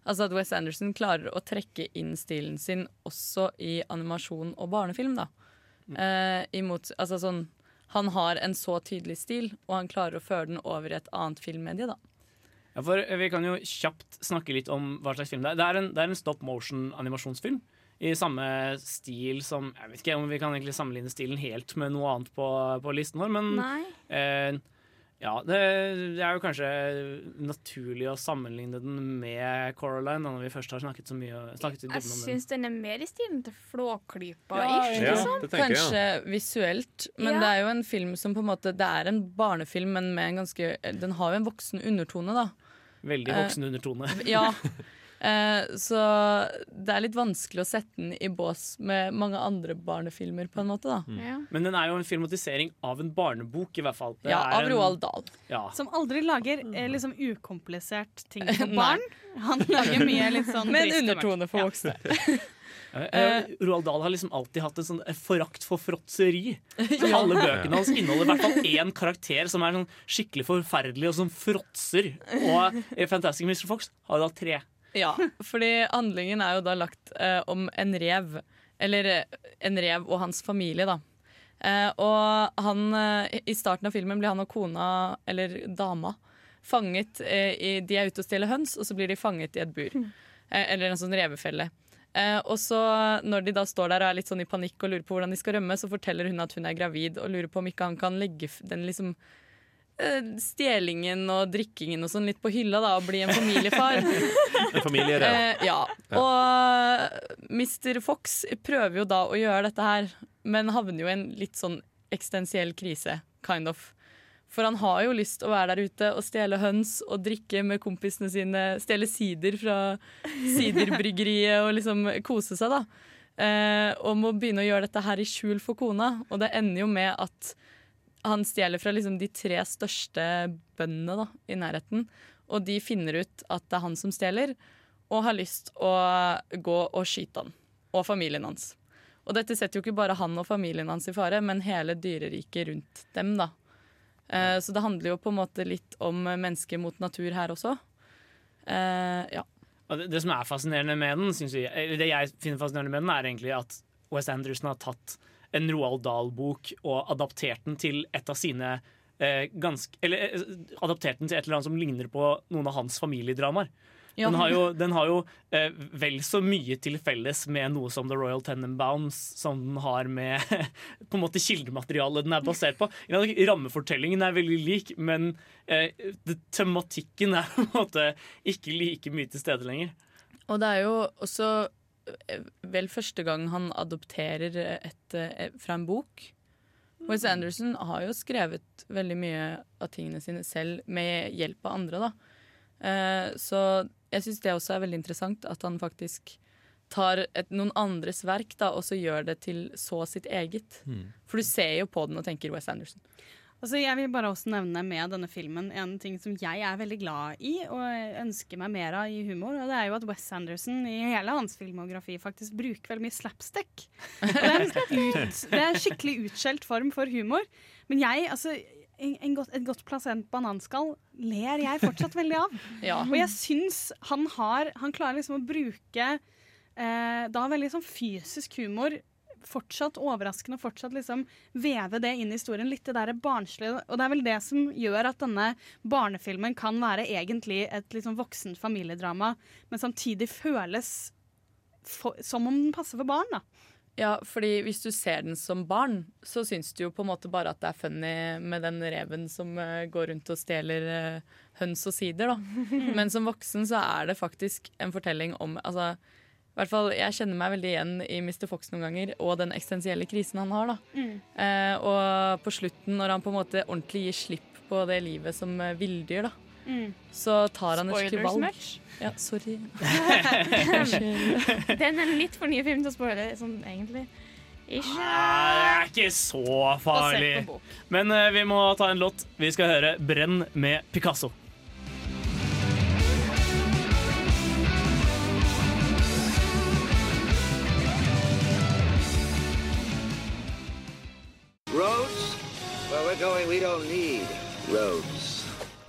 S6: Altså at Wes Anderson klarer å trekke inn stilen sin også i animasjon og barnefilm. da Eh, imot, altså sånn, Han har en så tydelig stil, og han klarer å føre den over i et annet filmmedie. da
S3: Ja, for Vi kan jo kjapt snakke litt om hva slags film det er. Det er en, det er en stop motion-animasjonsfilm. I samme stil som Jeg vet ikke om vi kan egentlig sammenligne stilen helt med noe annet på, på listen vår, men eh, ja, det, det er jo kanskje naturlig å sammenligne den med Coraline, når vi først har snakket så mye snakket i
S5: Jeg
S3: dybden om den.
S5: syns den er mer i stilen til Flåklypa.
S3: Ja,
S4: Ja,
S5: liksom.
S4: det tenker jeg.
S6: Kanskje visuelt, men
S5: Ja.
S6: det er jo en film som på en måte Det er en barnefilm, men med en ganske Den har jo en voksen undertone, da.
S3: Veldig
S6: Eh,
S3: voksen undertone.
S6: Ja, Eh, <laughs> så det er litt vanskelig å sette den i bås med mange andre barnefilmer, på en måte. da
S3: Mm. Men den er jo en filmatisering av en barnebok, i hvert fall. Det
S6: Ja,
S3: er
S6: av Roald Dahl.
S3: Ja.
S7: Som aldri lager eh, liksom ukomplisert ting <laughs> for barn. Han lager mye litt sånn <laughs>
S6: Med en undertone for
S7: Ja.
S6: voksne. <laughs>
S3: Eh, Roald Dahl har liksom alltid hatt en sånn eh, forakt for fråtseri. Så Alle bøkene hans inneholder i hvert fall én karakter som er sånn skikkelig forferdelig og som fråtser. Og i Fantastic Mr. Fox har da tre.
S6: Ja, fordi handlingen er jo da lagt eh, om en rev. Eller eh, en rev og hans familie, da. Eh, og han eh, I starten av filmen blir han og kona, eller dama, fanget eh, i De er ute og stjeler høns, og så blir de fanget i et bur. Eh, eller en sånn revefelle. Eh, og så når de da står der og er litt sånn i panikk og lurer på hvordan de skal rømme, så forteller hun at hun er gravid og lurer på om ikke han kan legge den liksom stjelingen og drikkingen og sånn litt på hylla da, og bli en familiefar. <laughs>
S4: En familier,
S6: Eh, ja. Og Mr. Fox prøver jo da å gjøre dette her, men havner jo i en litt sånn eksistensiell krise, kind of. For han har jo lyst til å være der ute og stjele høns og drikke med kompisene sine. Stjele sider fra siderbryggeriet og liksom kose seg, da. Eh, og må begynne å gjøre dette her i skjul for kona. Og det ender jo med at han stjeler fra liksom de tre største bøndene da, i nærheten. Og de finner ut at det er han som stjeler, og har lyst å gå og skyte han. Og familien hans. Og dette setter jo ikke bare han og familien hans i fare, men hele dyreriket rundt dem. da. Eh, så det handler jo på en måte litt om mennesker mot natur her også. Eh, ja.
S3: Det, det som er fascinerende med den, synes jeg, det jeg finner fascinerende med den, er egentlig at West Anderson har tatt en Roald Dahl-bok og adaptert den til et av sine eh, ganske, Eller eh, adaptert den til et eller annet som ligner på noen av hans familiedramaer.
S6: Ja.
S3: Den har jo, den har jo eh, vel så mye til felles med noe som The Royal Tenenbaums som den har med <laughs> på en måte kildematerialet den er basert på. Rammefortellingen er veldig lik, men eh, tematikken er på en måte ikke like mye til stede lenger.
S6: Og det er jo også vel første gang han adopterer et, eh, fra en bok. Wes Anderson har jo skrevet veldig mye av tingene sine selv med hjelp av andre. da. Eh, Så jeg syns det også er veldig interessant at han faktisk tar et, noen andres verk da, og så gjør det til så sitt eget. For du ser jo på den og tenker Wes Anderson.
S7: Altså, jeg vil bare også nevne med denne filmen en ting som jeg er veldig glad i og ønsker meg mer av i humor. Og det er jo at Wes Anderson i hele hans filmografi faktisk bruker veldig mye slapstick. Og det, er en ut, det er en skikkelig utskjelt form for humor. Men jeg, altså en, en godt, Et godt plassert bananskall ler jeg fortsatt veldig av. <laughs>
S6: Ja.
S7: Og jeg syns han har Han klarer liksom å bruke eh, da veldig sånn fysisk humor fortsatt overraskende fortsatt liksom veve det inn i historien. Litt det der barnslige. Og det er vel det som gjør at denne barnefilmen kan være egentlig et sånn voksent familiedrama, men samtidig føles for, som om den passer for barn. da.
S6: Ja, fordi hvis du ser den som barn, så syns du jo på en måte bare at det er funny med den reven som eh, går rundt og stjeler eh, høns og sider, da. <laughs> Men som voksen så er det faktisk en fortelling om altså, hvert fall, Jeg kjenner meg veldig igjen i Mr. Fox noen ganger, og den eksistensielle krisen han har. da. Eh, og på slutten, når han på en måte ordentlig gir slipp på det livet som eh, villdyr, da, så tar han et skikkelig valg. Ja, sorry. <laughs>
S5: Den er litt for ny film til å spoile, sånn egentlig.
S3: Ikke. Det er ikke så farlig. Men eh, vi må ta en låt. Vi skal høre 'Brenn' med Picasso.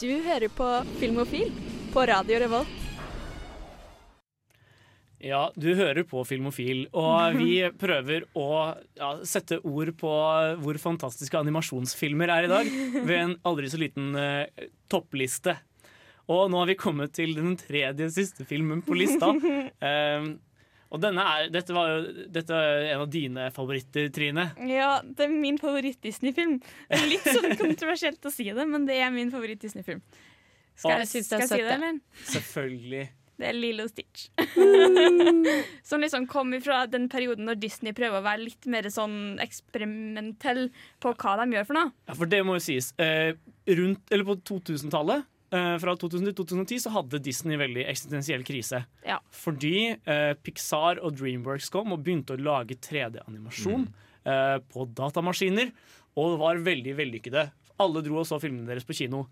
S11: Du hører på Filmofil på Radio Revolt.
S3: Ja, du hører på Filmofil, og vi <laughs> prøver å ja, sette ord på hvor fantastiske animasjonsfilmer er i dag, ved en aldri så liten uh, toppliste. Og nå har vi kommet til den tredje siste filmen på lista. Um, <laughs> og denne er, dette var jo dette er en av dine favoritter, Trine.
S5: Ja, det er min favoritt-Disney-film. Litt sånn <laughs> kontroversielt å si det, men det er min favoritt-Disney-film. Skal jeg,
S6: Jeg synes det
S5: skal
S6: er
S5: jeg si det, eller?
S3: Selvfølgelig.
S5: Det er Lilo Stitch. <laughs> som liksom kom fra den perioden når Disney prøver å være litt mer sånn eksperimentell på hva de gjør for noe.
S3: Ja, for det må jo sies. Eh, rundt, eller på 2000-tallet eh, fra 2000 til 2010 så hadde Disney veldig eksistensiell krise.
S5: Ja.
S3: Fordi eh, Pixar og Dreamworks kom og begynte å lage 3D-animasjon eh, på datamaskiner, og det var veldig vellykkede. Alle dro og så filmene deres på kino.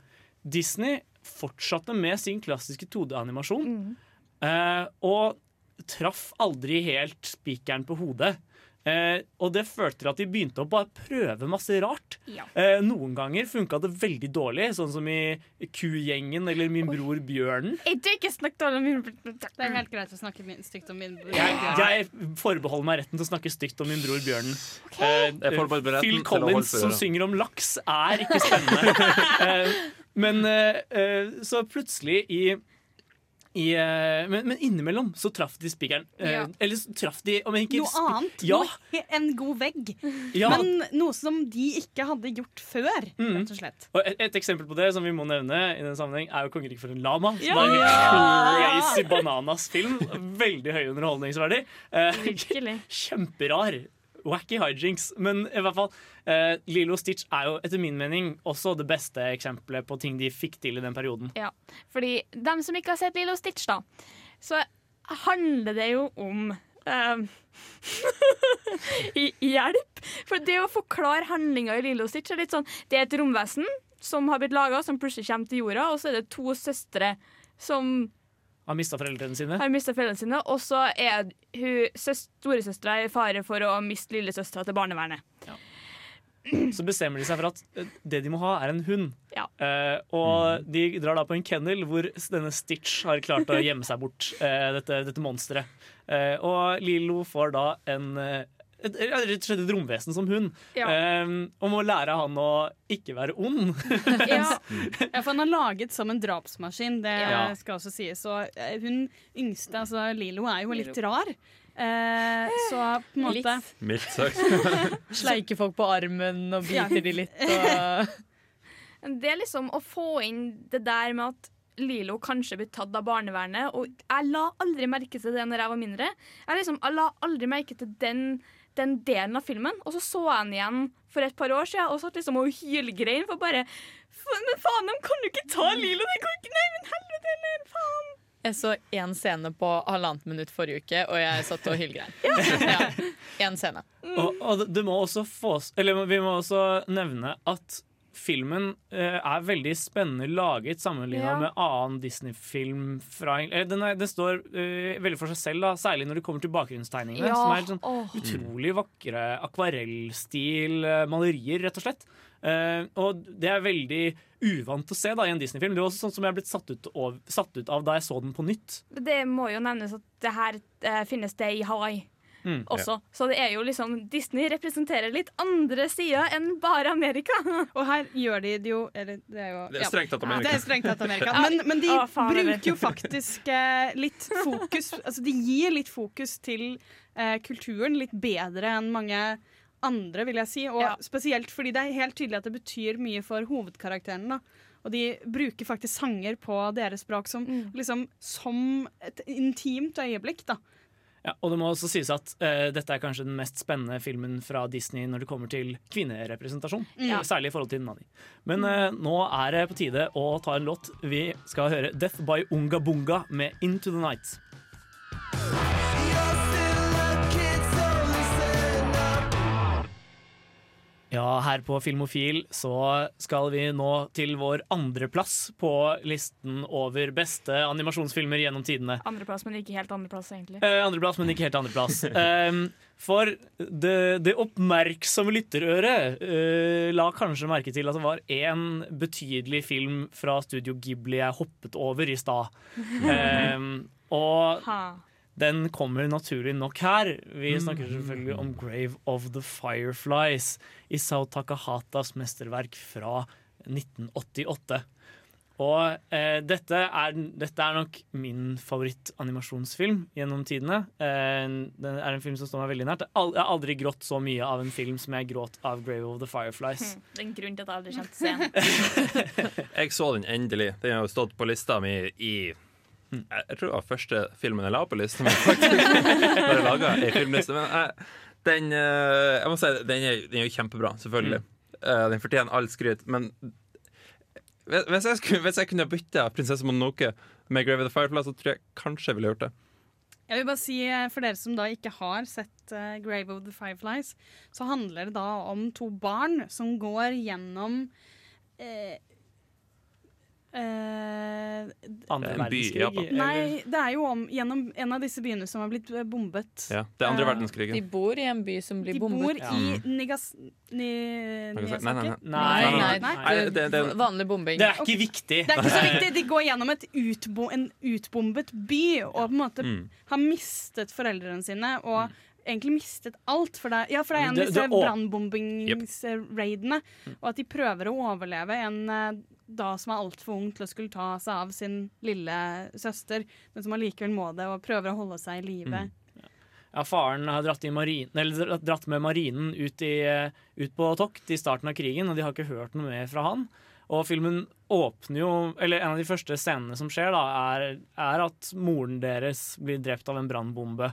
S3: Disney fortsatte med sin klassiske 2D-animasjon, eh, og traff aldri helt spikeren på hodet. Eh, og det førte til at de begynte å bare prøve masse rart.
S5: Ja.
S3: Eh, noen ganger funka det veldig dårlig, sånn som i Kugjengen eller Min bror Bjørnen.
S5: Jeg tror ikke dårlig om min bror
S7: Det er helt greit å snakke stygt om min bror.
S3: Jeg, jeg forbeholder meg retten til å snakke stygt om min bror Bjørnen. Eh,
S4: meg retten
S3: Phil Collins som synger om laks, er ikke spennende. <laughs> eh, men eh, eh, så plutselig i i, eh, men, men innimellom så traff de spikeren. Eh,
S7: Ja.
S3: Eller så traff de om ikke
S7: Noe annet.
S3: Ja,
S7: Noe, en god vegg.
S3: Ja.
S7: Men noe som de ikke hadde gjort før,
S3: Mm.
S7: rett og slett.
S3: Og et, et eksempel på det som vi må nevne, i den sammenheng er jo 'Kongeriket for en lama'. Som
S7: Ja!
S3: er en crazy bananas-film. Veldig høy underholdningsverdi. Eh,
S5: Virkelig. <laughs>
S3: Kjemperar. Wacky hijinks. Men i hvert fall, eh, Lilo Stitch er jo etter min mening også det beste eksempelet på ting de fikk til i den perioden.
S5: Ja, fordi dem som ikke har sett Lilo Stitch, da, så handler det jo om <laughs> ehm, Hjelp! For det å forklare handlinga i Lilo Stitch er litt sånn Det er et romvesen som har blitt laga, som plutselig kommer til jorda, og så er det to søstre som
S3: Har mista foreldrene sine.
S5: har mista foreldrene sine, og så er hun søs- storesøstera i fare for å miste lillesøstera til barnevernet.
S3: Så bestemmer de seg for at eh, det de må ha, er en hund.
S5: Ja.
S3: Uh, og de drar da på en kennel hvor denne Stitch har klart å <laughs> gjemme seg bort, uh, dette, dette monsteret. Uh, og Lilo får da en et, rett og slett et romvesen som hun.
S5: Ja.
S3: Um, og må lære han å ikke være ond. <laughs>
S7: Ja. ja, for han er laget som en drapsmaskin, det
S3: Ja.
S7: skal også sies. Og eh, hun yngste, altså Lilo, er jo litt rar. Eh, så på en måte
S6: Litt.
S4: Mildt sagt. <laughs>
S6: Sleiker folk på armen og
S7: Ja.
S6: biter de litt. Og <laughs>
S5: Det er liksom å få inn det der med at Lilo kanskje blir tatt av barnevernet. Og jeg la aldri merke til det når jeg var mindre. Jeg, liksom, jeg la aldri merke til den, den delen av filmen. Og så så jeg den igjen for et par år siden og satt liksom og hylgrein for bare Men faen, de kan jo ikke ta Lilo! De kan ikke, nei, men helvete heller! Faen!
S6: jeg så én scene på halvannet minutt forrige uke, og jeg satt og hylgrein. Ja. Én scene.
S3: Og, og det- det må også få Eller vi må også nevne at filmen eh, er veldig spennende laget sammenlignet
S5: Ja.
S3: med annen Disney-film. fra eh, Den, er, den står eh, veldig for seg selv, da, særlig når det kommer til bakgrunnstegningene.
S5: Ja,
S3: Som er sånn
S5: oh.
S3: utrolig vakre akvarellstil eh, malerier, rett og slett. Eh, og det er veldig uvant å se da i en Disney-film. Det var også sånn som jeg er blitt satt ut, av, satt ut av da jeg så den på nytt.
S5: Det må jo nevnes at det her eh, finnes det i Hawaii.
S3: Mm.
S5: Også. Så det er jo liksom Disney representerer litt andre sider enn bare Amerika. <laughs>
S7: Og her gjør de det jo eller, det, er jo
S4: Det er strengt tatt
S7: Ja,
S4: Amerika.
S7: det er strengt tatt Amerika. <laughs> Men, men de
S5: Å, faen,
S7: bruker jo faktisk eh, litt fokus <laughs> Altså de gir litt fokus til eh, kulturen litt bedre enn mange andre, vil jeg si. Og
S5: Ja.
S7: spesielt fordi det er helt tydelig at det betyr mye for hovedkarakteren. da. Og de bruker faktisk sanger på deres språk som, liksom, som et intimt øyeblikk. da.
S3: Ja, og det må også sies at uh, dette er kanskje den mest spennende filmen fra Disney når det kommer til kvinnerepresentasjon.
S5: Ja.
S3: Særlig i forhold til Nani. Men uh, nå er det på tide å ta en låt. Vi skal høre 'Death by Unga Bunga' med 'Into the Night'. Ja, her på Filmofil så skal vi nå til vår andreplass på listen over beste animasjonsfilmer gjennom tidene.
S5: Andreplass, men ikke helt andreplass, egentlig.
S3: Eh, andreplass, men ikke helt andreplass. Um, for det, det oppmerksomme lytterøret eh, la kanskje merke til at det var én betydelig film fra Studio Ghibli jeg hoppet over i stad. Um, <laughs> og
S5: Ha.
S3: Den kommer naturlig nok her. Vi snakker selvfølgelig om 'Grave of the Fireflies', Isao Takahatas mesterverk fra 1988. Og eh, dette, er, dette er nok min favorittanimasjonsfilm gjennom tidene. Eh, det er en film som står meg veldig nært. Jeg har aldri grått så mye av en film som jeg gråt av 'Grave of the Fireflies'. <laughs>
S5: Det er en grunn til at jeg aldri kjente den. <laughs>
S4: Jeg så den endelig. Den har jo stått på lista mi i Jeg jeg tror det var første filmen jeg la på listen mi, faktisk. <laughs> Når jeg laga ei filmliste. Men jeg, den eh, Jeg må si den er, den er jo kjempebra, selvfølgelig. Eh, Den fortjener all skryt. Men Hvis jeg, skulle, hvis jeg kunne bytte Prinsesse Mononoke med Grave of the Firefly, så tror jeg kanskje jeg ville gjort det.
S7: Jeg vil bare si eh, For dere som da ikke har sett eh, Grave of the Fireflies, så handler det da om to barn som går gjennom eh, eh,
S3: Andre
S4: En by i
S3: verdenskrig.
S4: Japan.
S7: Nei, det er jo om gjennom en av disse byene som har blitt eh, bombet.
S4: Ja, det er andre
S7: Eh,
S4: verdenskrigen.
S6: De bor i en by som blir
S7: De
S6: bombet.
S7: bor
S3: Ja.
S7: i Nigas... Ni,
S4: Nigasaki? Nei, nei, nei.
S3: Nei,
S6: Nei,
S3: nei,
S4: Nei, det- det-
S6: Vanlig bombing.
S3: Det er ikke viktig.
S7: Det er ikke så viktig. De går gjennom et utbo en utbombet by og på en måte
S4: Mm.
S7: har mistet foreldrene sine og egentlig mistet alt. For det, ja, for det er en av disse brannbombingsraidene. Yep. Og at de prøver å overleve en eh, da som er altfor ung til å skulle ta seg av sin lille søster, men som allikevel må det, og prøver å holde seg i live.
S3: Ja, faren har dratt, i marinen, eller dratt med marinen ut, i, eh, ut på tokt i starten av krigen, og de har ikke hørt noe mer fra han. Og filmen åpner jo Eller en av de første scenene som skjer, da, er, er at moren deres blir drept av en brannbombe.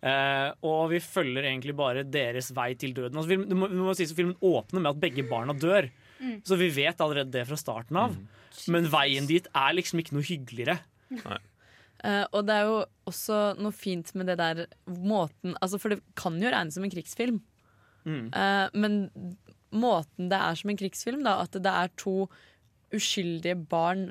S3: Eh, og vi følger egentlig bare deres vei til døden. Altså, film, det må, det må sies at Filmen åpner med at begge barna dør,
S7: Mm.
S3: så vi vet allerede det fra starten av. Men veien dit er liksom ikke noe hyggeligere.
S6: Uh, og det er jo også noe fint med det der måten altså For det kan jo regnes som en krigsfilm.
S3: Mm.
S6: Uh, men måten det er som en krigsfilm, da, at det er to uskyldige barn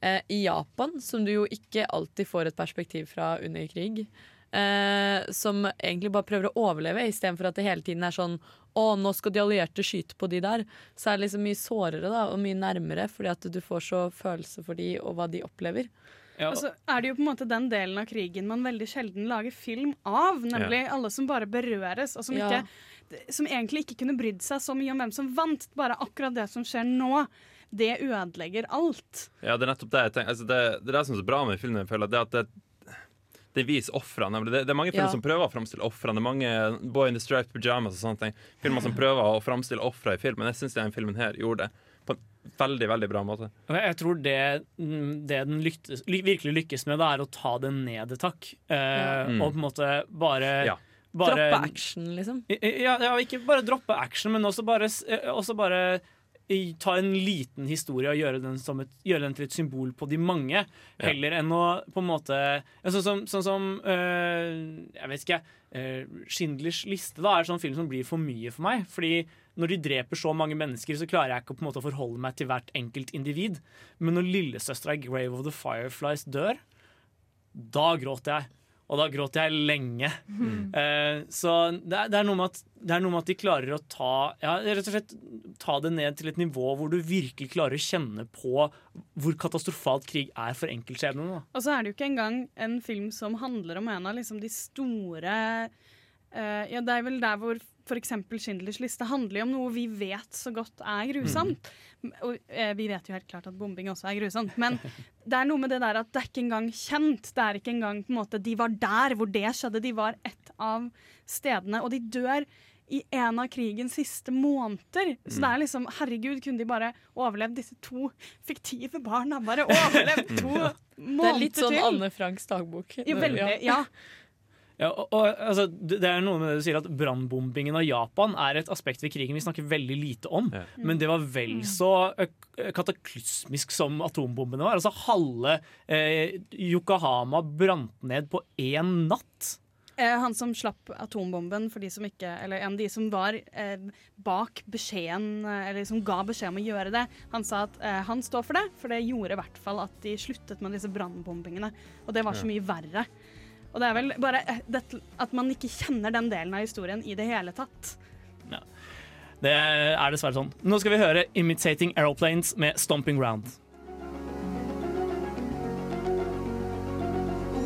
S6: eh, i Japan, som du jo ikke alltid får et perspektiv fra under krig, eh, som egentlig bare prøver å overleve, istedenfor at det hele tiden er sånn å, nå skal de allierte skyte på de der. Så er det liksom mye sårere da, og mye nærmere, fordi at du får så følelse for de og hva de opplever.
S3: Ja,
S7: Og så er det jo på en måte den delen av krigen man veldig sjelden lager film av, nemlig alle som bare berøres, og som,
S6: Ja.
S7: ikke, som egentlig ikke kunne brydd seg så mye om hvem som vant. Bare akkurat det som skjer nå, det ødelegger alt.
S4: Ja, det er nettopp det jeg tenker. Altså, det, det er det som er så bra med filmen, jeg føler, det er at det, det viser ofrene. Det, det er mange filmer
S6: Ja.
S4: som prøver å framstille ofrene. Det er mange Boy in the Striped Pyjamas og sånne ting. Filmer som <laughs> prøver å framstille ofre i film, men jeg syns denne filmen her gjorde det på en veldig, veldig bra måte.
S3: Jeg tror det, det den lyktes, ly- virkelig lykkes med, det er å ta det ned et hakk. Eh,
S4: Mm.
S3: Og på en måte bare,
S4: Ja.
S3: bare
S6: Droppe action, liksom.
S3: Ja, ja, ikke bare droppe action, men også bare, eh, også bare ta en liten historie og gjøre den, som et, gjøre den til et symbol på de mange. Heller enn å på en måte Sånn som, sånn som øh, Jeg vet ikke, øh, Schindlers liste da, er sånn film som blir for mye for meg. Fordi når de dreper så mange mennesker, så klarer jeg ikke på en måte å forholde meg til hvert enkelt individ. Men når lillesøstera i Grave of the Fireflies dør, da gråter jeg. Og da gråter jeg lenge. Eh, så det er, det, er at, det er noe med at de klarer å ta ja, slett ta det ned til et nivå hvor du virkelig klarer å kjenne på hvor katastrofalt krig er for enkeltskjebnene.
S7: Og så er det jo ikke engang en film som handler om en av liksom de store uh, Ja, det er vel der hvor f.eks. Schindlers liste handler jo om noe vi vet så godt er grusomt. Og eh, vi vet jo helt klart at bombing også er grusomt. Men <laughs> det er noe med det der at det er ikke engang kjent. Det er ikke engang på en måte De var der hvor det skjedde. De var et av stedene. Og de dør i en av krigens siste måneder. Så det er liksom Herregud, kunne de bare overlevd disse to fiktive barna? Bare <laughs> overlevd to måneder til?
S6: Det er litt sånn Anne Franks dagbok.
S7: Ja, veldig, ja.
S3: Ja, <laughs> og, og, altså, det er noe med det du sier at Brannbombingen av Japan er et aspekt ved krigen vi snakker veldig lite om. Men det var vel så kataklysmisk som atombombene var. Altså Halve eh, Yokohama brant ned på én natt.
S7: Eh, han som slapp atombomben, for de som ikke Eller en av de som var eh, bak beskjeden, eh, eller som ga beskjed om å gjøre det, han sa at eh, han står for det, for det gjorde i hvert fall at de sluttet med disse brannbombingene. Og det var så mye verre. Og det er vel bare eh, dette, at man ikke kjenner den delen av historien i det hele tatt. Ja.
S3: Det er dessverre sånn. Nå skal vi høre 'Imitating Aeroplanes' med 'Stomping Round'.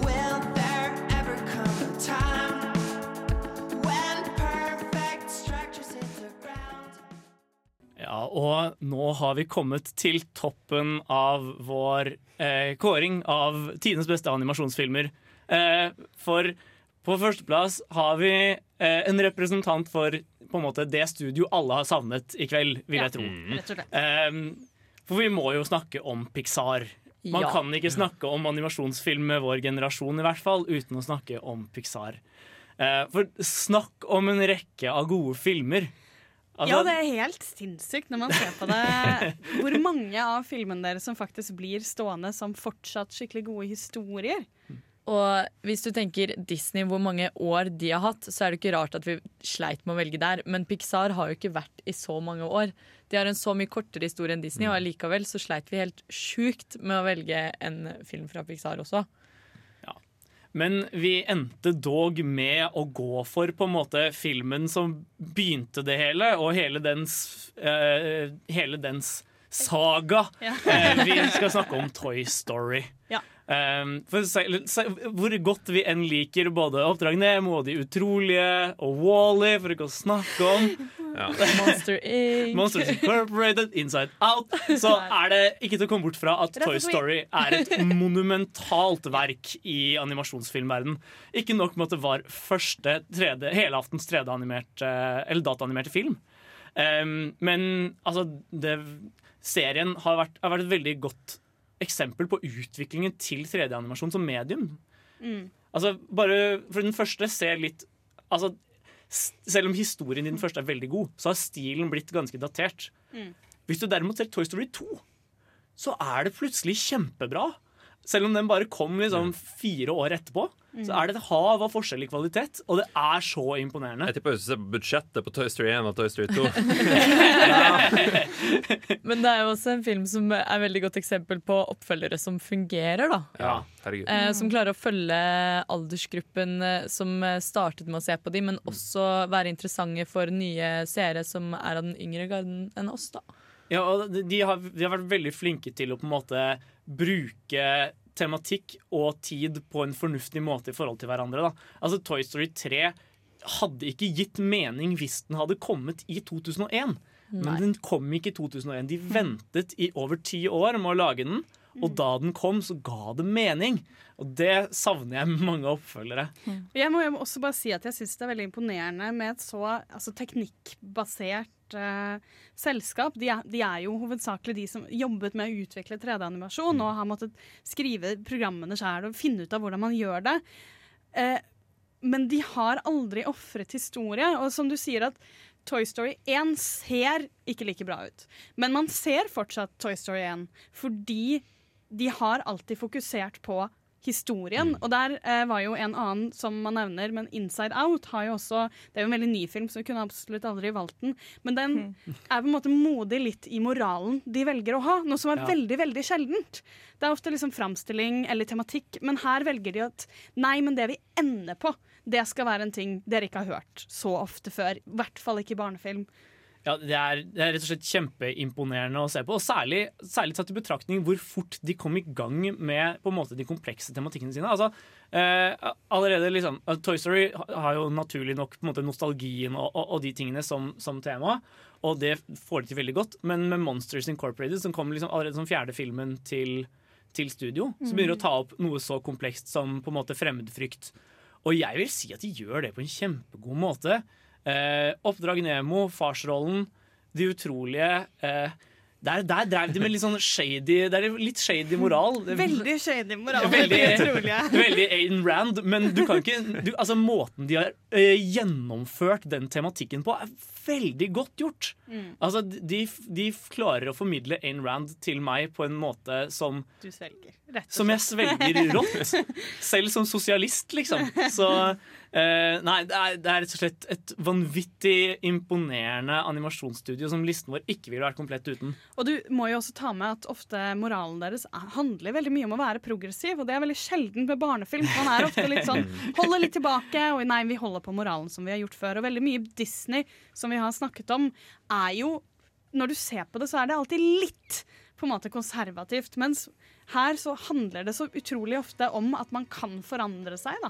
S9: Will there ever come a time when perfect structures hit the ground?
S3: Ja, og nå har vi kommet til toppen av vår eh, kåring av tidenes beste animasjonsfilmer. Eh, for på førsteplass har vi eh, en representant for på en måte det studio alle har savnet i kveld, vil jeg tro.
S7: Rett.
S3: Eh, for vi må jo snakke om Pixar. Man
S6: Ja.
S3: kan ikke snakke om animasjonsfilm med vår generasjon i hvert fall, uten å snakke om Pixar. Eh, for snakk om en rekke av gode filmer. Altså,
S7: ja, det er helt sinnssykt når man ser på det. <laughs> Hvor mange av filmene deres som faktisk blir stående som fortsatt skikkelig gode historier.
S6: Og hvis du tenker Disney, hvor mange år de har hatt, så er det ikke rart at vi sleit med å velge der. Men Pixar har jo ikke vært i så mange år. De har en så mye kortere historie enn Disney, og allikevel så sleit vi helt sjukt med å velge en film fra Pixar også.
S3: Men vi endte dog med å gå for på en måte filmen som begynte det hele, og hele dens, uh, hele dens saga.
S7: Ja.
S3: Eh, vi <laughs> skal snakke om Toy Story.
S7: Ja.
S3: Um, for se, se, hvor godt vi enn liker både Oppdrag Nemo og De utrolige og Wall-E, for ikke å snakke om
S6: Monster Inc.
S3: Monsters Incorporated, Inside Out, så er det ikke til å komme bort fra at Toy Story er et monumentalt verk i animasjonsfilmverden. Ikke nok med at det var første 3D, helaftens 3D-animerte eller dataanimerte film. Um, men altså det, Serien har vært, har vært et veldig godt eksempel på utviklingen til 3D-animasjon som medium.
S7: Mm.
S3: Altså, bare for den første ser litt Altså, selv om historien i den første er veldig god, så har stilen blitt ganske datert.
S7: Mm.
S3: Hvis du derimot ser Toy Story 2, så er det plutselig kjempebra. Selv om den bare kom liksom fire år etterpå, så er det et hav av forskjell i kvalitet. Og det er så imponerende.
S4: Jeg tipper du ser budsjettet på Toy Story 1 og Toy Story 2 <laughs> <laughs>
S6: Men det er jo også en film som er veldig godt eksempel på oppfølgere som fungerer. da
S4: Ja, herregud.
S6: Eh, som klarer å følge aldersgruppen eh, som startet med å se på dem, men også være interessante for nye seere som er av den yngre garden enn oss. da
S3: Ja, og de- de har, de har vært veldig flinke til å på en måte bruke tematikk og tid på en fornuftig måte i forhold til hverandre. Da. Altså Toy Story 3 hadde ikke gitt mening hvis den hadde kommet i 2001.
S6: Nei.
S3: Men den kom ikke i 2001. De ventet i over ti år med å lage den. Og da den kom, så ga det mening. Og det savner jeg mange oppfølgere.
S7: Jeg må, jeg må også bare si at jeg syns det er veldig imponerende med et så altså, teknikkbasert eh, selskap. De er, de er jo hovedsakelig de som jobbet med å utvikle 3D-animasjon og har måttet skrive programmene sjøl og finne ut av hvordan man gjør det. Uh, men de har aldri ofret historie. Og som du sier at Toy Story 1 ser ikke like bra ut. Men man ser fortsatt Toy Story 1 fordi de har alltid fokusert på historien. Og der eh, var jo en annen som man nevner, men Inside Out har jo også Det er jo en veldig ny film, så vi kunne absolutt aldri valgt den. Men den er på en måte modig litt i moralen de velger å ha, noe som er
S3: Ja.
S7: veldig, veldig sjeldent. Det er ofte liksom framstilling eller tematikk, men her velger de at nei, men det vi ender på, det skal være en ting dere ikke har hørt så ofte før. I hvert fall ikke i barnefilm.
S3: Ja, det er, det er rett og slett kjempeimponerende å se på. Og særlig, særlig tatt i betraktning hvor fort de kom i gang med på en måte de komplekse tematikkene sine. Altså, eh, allerede liksom, eh, Toy Story har jo naturlig nok måte nostalgien og, og, og de tingene som, som tema. Og det får de til veldig godt. Men med Monsters Incorporated, som kom liksom allerede som fjerde filmen til, til studio, så begynner de å ta opp noe så komplekst som på en måte fremmedfrykt. Og jeg vil si at de gjør det på en kjempegod måte. Eh, Oppdrag Nemo, farsrollen, De utrolige. Eh, der, der drev de med litt sånn shady Det er litt shady moral. <laughs>
S7: Veldig shady moral.
S3: Veldig, veldig Aiden <laughs> Rand, men du kan ikke du, altså Måten de har uh, gjennomført den tematikken på, er veldig godt gjort.
S7: Mm.
S3: Altså, de, de klarer å formidle Ayn Rand til meg på en måte som
S7: Du svelger. Rett og
S3: som jeg svelger rått. <laughs> Selv som sosialist, liksom. Så eh, Nei, det er, det er rett og slett et vanvittig imponerende animasjonsstudio som listen vår ikke ville vært komplett uten.
S7: Og du må jo også ta med at ofte moralen deres er- handler veldig mye om å være progressiv, og det er veldig sjelden med barnefilm. Man er ofte litt sånn <laughs> holder litt tilbake, og nei, vi holder på moralen som vi har gjort før. Og veldig mye Disney som vi har snakket om, er jo Når du ser på det, så er det alltid litt på en måte konservativt. Mens her så handler det så utrolig ofte om at man kan forandre seg, da.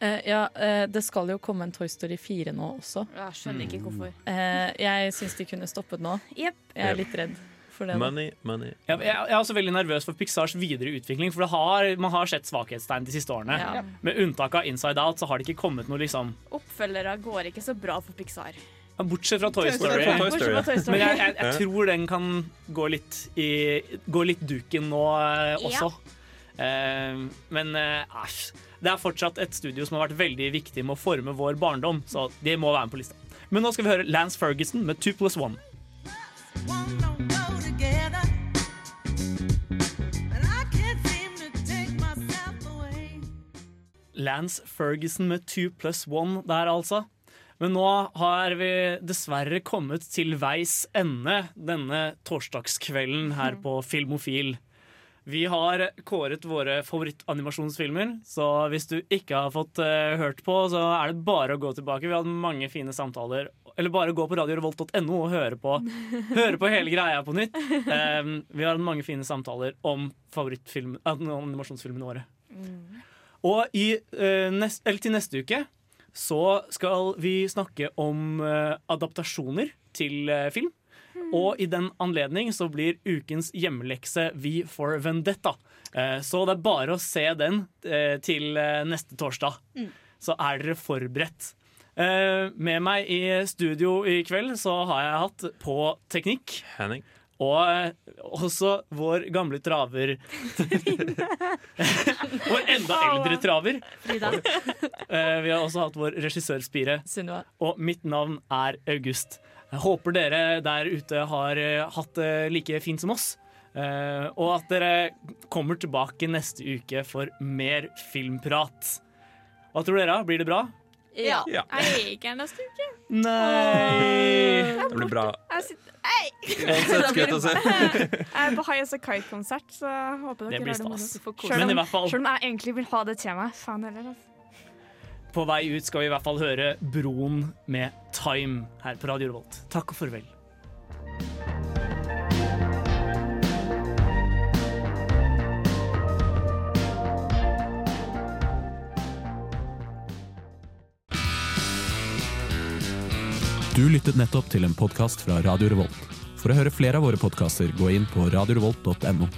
S6: Eh, ja, eh, det skal jo komme en Toy Story 4 nå også.
S5: Jeg skjønner ikke hvorfor.
S6: Eh, jeg syns de kunne stoppet nå.
S5: Yep.
S6: Jeg er litt redd for det. da.
S4: Money, money.
S3: Jeg, jeg, jeg er også veldig nervøs for Pixars videre utvikling, for det har, man har sett svakhetstegn de siste årene.
S5: Ja.
S3: Med unntak av Inside Out så har det ikke kommet noe liksom
S5: Oppfølgere går ikke så bra for Pixar.
S3: Bortsett fra Toy
S5: Toy
S3: Story.
S5: Story. Bortsett fra Toy Story.
S3: Men jeg, jeg, jeg tror den kan gå litt, i, gå litt duken nå eh, også. Eh, men eh, æsj. Det er fortsatt et studio som har vært veldig viktig med å forme vår barndom, så det må være med på lista. Men nå skal vi høre Lance Ferguson med 2 pluss 1. Lance Ferguson med 2 pluss 1 der, altså. Men nå har vi dessverre kommet til veis ende denne torsdagskvelden her på Filmofil. Vi har kåret våre favorittanimasjonsfilmer, så hvis du ikke har fått uh, hørt på, så er det bare å gå tilbake. Vi hadde mange fine samtaler. Eller bare gå på radiorevolt.no og høre på, <laughs> høre på hele greia på nytt. Um, vi har hatt mange fine samtaler om favorittfilm, animasjonsfilmene våre. Og i, uh, nest, eller til neste uke så skal vi snakke om uh, adaptasjoner til eh, film. Og i den anledning så blir ukens hjemmelekse Vi for Vendetta. Eh, så det er bare å se den eh, til eh, neste torsdag.
S12: Mm.
S3: Så er dere forberedt. Eh, med meg i studio i kveld så har jeg hatt på teknikk
S4: Henning.
S3: og også vår gamle traver <laughs> Vår enda eldre traver.
S6: Frida.
S3: Eh, vi har også hatt vår regissør Spire. Og mitt navn er August. Jeg håper dere der ute har eh, hatt det like fint som oss. Eh, og at dere kommer tilbake neste uke for mer filmprat. Hva tror dere? Blir det bra?
S5: Ja.
S4: Ja.
S5: Jeg er ikke her neste uke.
S3: Nei!
S4: Det blir bra.
S5: Jeg sitter Hei! <laughs>
S4: Jeg
S5: er på High As A Kite-konsert, så jeg håper dere har det moro.
S3: stas.
S5: Selv om- Selv om jeg egentlig vil ha det til meg. Faen heller, altså.
S3: På vei ut skal vi i hvert fall høre Broen med Time her på Radio Revolt. Takk og farvel.
S13: Du lyttet nettopp til en podkast fra Radio Revolt. For å høre flere av våre podkaster, gå inn på radiorevolt.no.